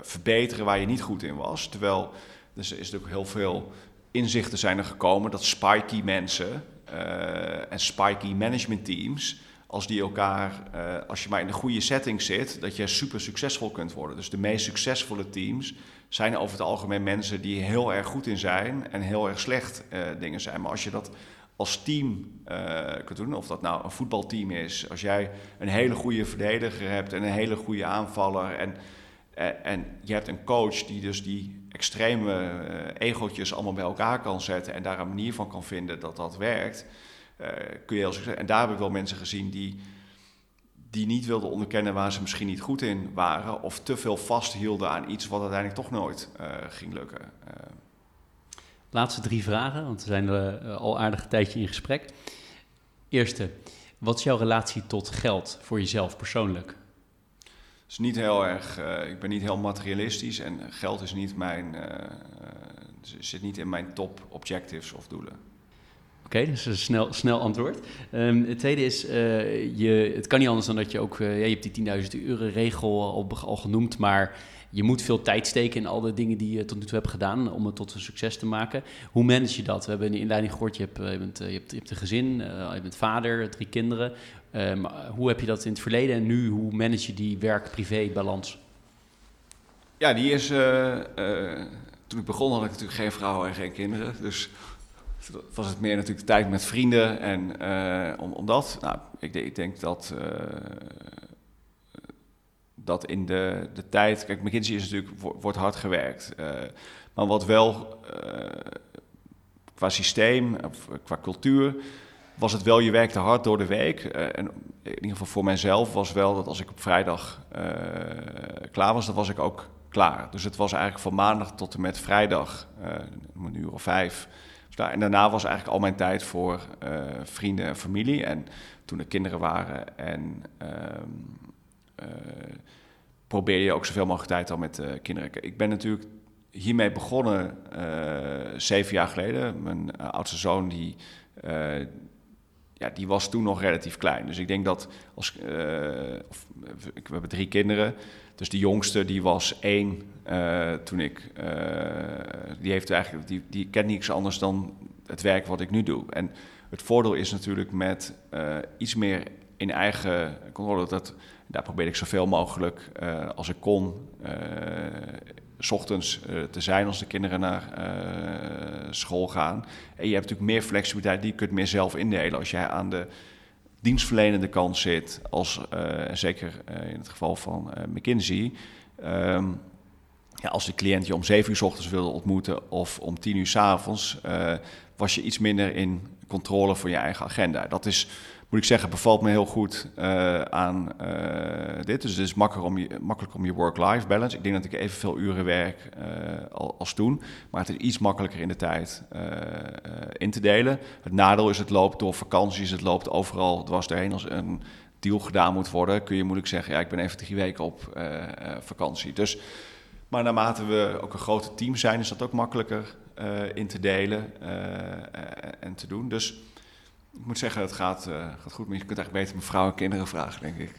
verbeteren waar je niet goed in was. Terwijl dus er is natuurlijk heel veel inzichten zijn er gekomen dat spiky mensen uh, en spiky management teams, als die elkaar, uh, als je maar in de goede setting zit, dat je super succesvol kunt worden. Dus de meest succesvolle teams zijn over het algemeen mensen die heel erg goed in zijn en heel erg slecht dingen zijn. Maar als je dat als team kunt doen, of dat nou een voetbalteam is, als jij een hele goede verdediger hebt en een hele goede aanvaller en, en je hebt een coach die dus die extreme uh, egootjes allemaal bij elkaar kan zetten en daar een manier van kan vinden dat dat werkt, uh, kun je heel En daar heb ik wel mensen gezien die, die niet wilden onderkennen waar ze misschien niet goed in waren, of te veel vasthielden aan iets wat uiteindelijk toch nooit ging lukken. Laatste drie vragen, want we zijn er al aardig een tijdje in gesprek. Eerste, wat is jouw relatie tot geld voor jezelf persoonlijk? Het is niet heel erg, uh, ik ben niet heel materialistisch en geld is niet mijn, uh, zit niet in mijn top objectives of doelen. Oké, okay, dus een snel, snel antwoord. Um, het tweede is, uh, je, het kan niet anders dan dat je ook, uh, je hebt die 10.000 euro regel al, al genoemd, maar je moet veel tijd steken in al de dingen die je tot nu toe hebt gedaan om het tot een succes te maken. Hoe manage je dat? We hebben in de inleiding gehoord, je hebt, je bent, je hebt, je hebt een gezin, je bent vader, drie kinderen. Um, hoe heb je dat in het verleden en nu? Hoe manage je die werk-privé-balans? Ja, die is. Toen ik begon had ik natuurlijk geen vrouw en geen kinderen. Dus was het meer natuurlijk tijd met vrienden en om, om dat. Nou, ik, ik denk dat. Dat in de, de tijd. Kijk, McKinsey is natuurlijk, wordt hard gewerkt. maar wat wel qua systeem, qua cultuur was het wel, je werkte hard door de week. En in ieder geval voor mijzelf was wel dat als ik op vrijdag klaar was, dan was ik ook klaar. Dus het was eigenlijk van maandag tot en met vrijdag, een uur of vijf. En daarna was eigenlijk al mijn tijd voor vrienden en familie. En toen er kinderen waren en ehm, probeerde je ook zoveel mogelijk tijd al met kinderen. Ik ben natuurlijk hiermee begonnen zeven jaar geleden. Mijn oudste zoon die ja, die was toen nog relatief klein. Dus ik denk dat als. Uh, of, we hebben drie kinderen. Dus de jongste die was één toen ik. Die heeft eigenlijk. Die, die kent niks anders dan het werk wat ik nu doe. En het voordeel is natuurlijk met iets meer in eigen controle. Dat, daar probeer ik zoveel mogelijk als ik kon s ochtends uh, te zijn als de kinderen naar school gaan. En je hebt natuurlijk meer flexibiliteit, die je kunt meer zelf indelen. Als jij aan de dienstverlenende kant zit, als, zeker in het geval van McKinsey... Um, ja, als de cliënt je om zeven uur s ochtends wilde ontmoeten of om tien uur s avonds, was je iets minder in controle van je eigen agenda. Dat is moet ik zeggen, bevalt me heel goed uh, aan uh, dit. Dus het is makkelijk om je, makkelijk om je work-life balance. Ik denk dat ik evenveel uren werk uh, als toen. Maar het is iets makkelijker in de tijd in te delen. Het nadeel is, het loopt door vakanties, het loopt overal dwars doorheen. Als een deal gedaan moet worden, kun je moeilijk zeggen... ja, ik ben even drie weken op vakantie. Dus, maar naarmate we ook een groter team zijn, is dat ook makkelijker in te delen en te doen. Dus ik moet zeggen, het gaat, uh, gaat goed. Maar je kunt eigenlijk beter mijn vrouw en kinderen vragen, denk ik.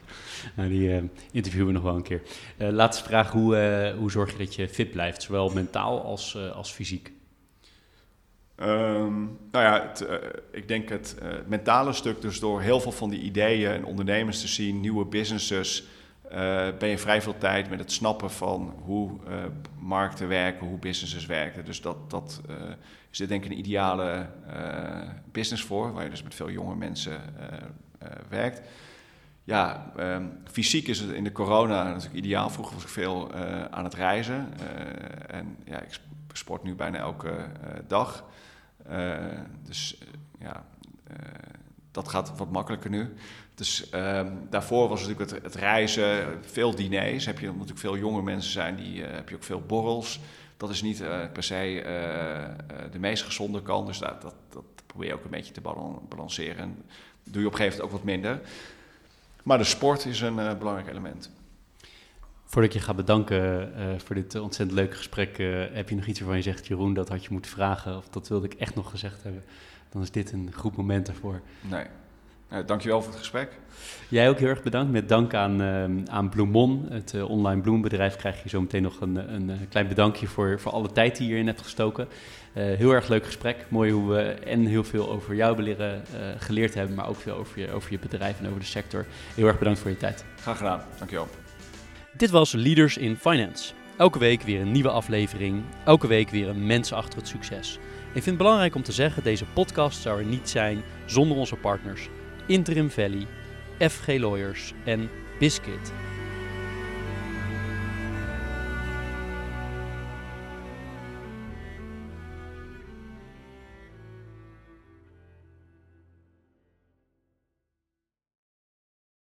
Nou, die uh, interviewen we nog wel een keer. Uh, laatste vraag, hoe, hoe zorg je dat je fit blijft? Zowel mentaal als, als fysiek? Um, nou ja, het, ik denk het mentale stuk, dus door heel veel van die ideeën en ondernemers te zien, nieuwe businesses, ben je vrij veel tijd met het snappen van hoe markten werken, hoe businesses werken. Dus dat, dat is dit denk ik een ideale business voor, waar je dus met veel jonge mensen werkt. Ja, um, fysiek is het in de corona natuurlijk ideaal. Vroeger was ik veel aan het reizen. en ja, ik sport nu bijna elke dag. dus ja, dat gaat wat makkelijker nu. Dus um, daarvoor was natuurlijk het, het, reizen, veel diners. Heb je natuurlijk veel jonge mensen zijn, die heb je ook veel borrels. Dat is niet uh, per se uh, de meest gezonde kant. Dus dat, dat, dat, probeer je ook een beetje te balanceren. En doe je op een gegeven moment ook wat minder. Maar de sport is een belangrijk element. Voordat ik je ga bedanken voor dit ontzettend leuke gesprek, heb je nog iets waarvan je zegt, Jeroen, dat had je moeten vragen of dat wilde ik echt nog gezegd hebben? Dan is dit een goed moment daarvoor. Nee. Uh, dankjewel voor het gesprek. Jij ook heel erg bedankt. Met dank aan, uh, aan Bloemon, het uh, online bloembedrijf, krijg je zo meteen nog een, een, klein bedankje voor, voor alle tijd die je hierin hebt gestoken. heel erg leuk gesprek. Mooi hoe we en heel veel over jou leren, geleerd hebben, maar ook veel over je, over je bedrijf en over de sector. Heel erg bedankt voor je tijd. Graag gedaan. Dankjewel. Dit was Leaders in Finance. Elke week weer een nieuwe aflevering. Elke week weer een mens achter het succes. Ik vind het belangrijk om te zeggen, deze podcast zou er niet zijn zonder onze partners. Interim Valley, FG Lawyers en Biscuit.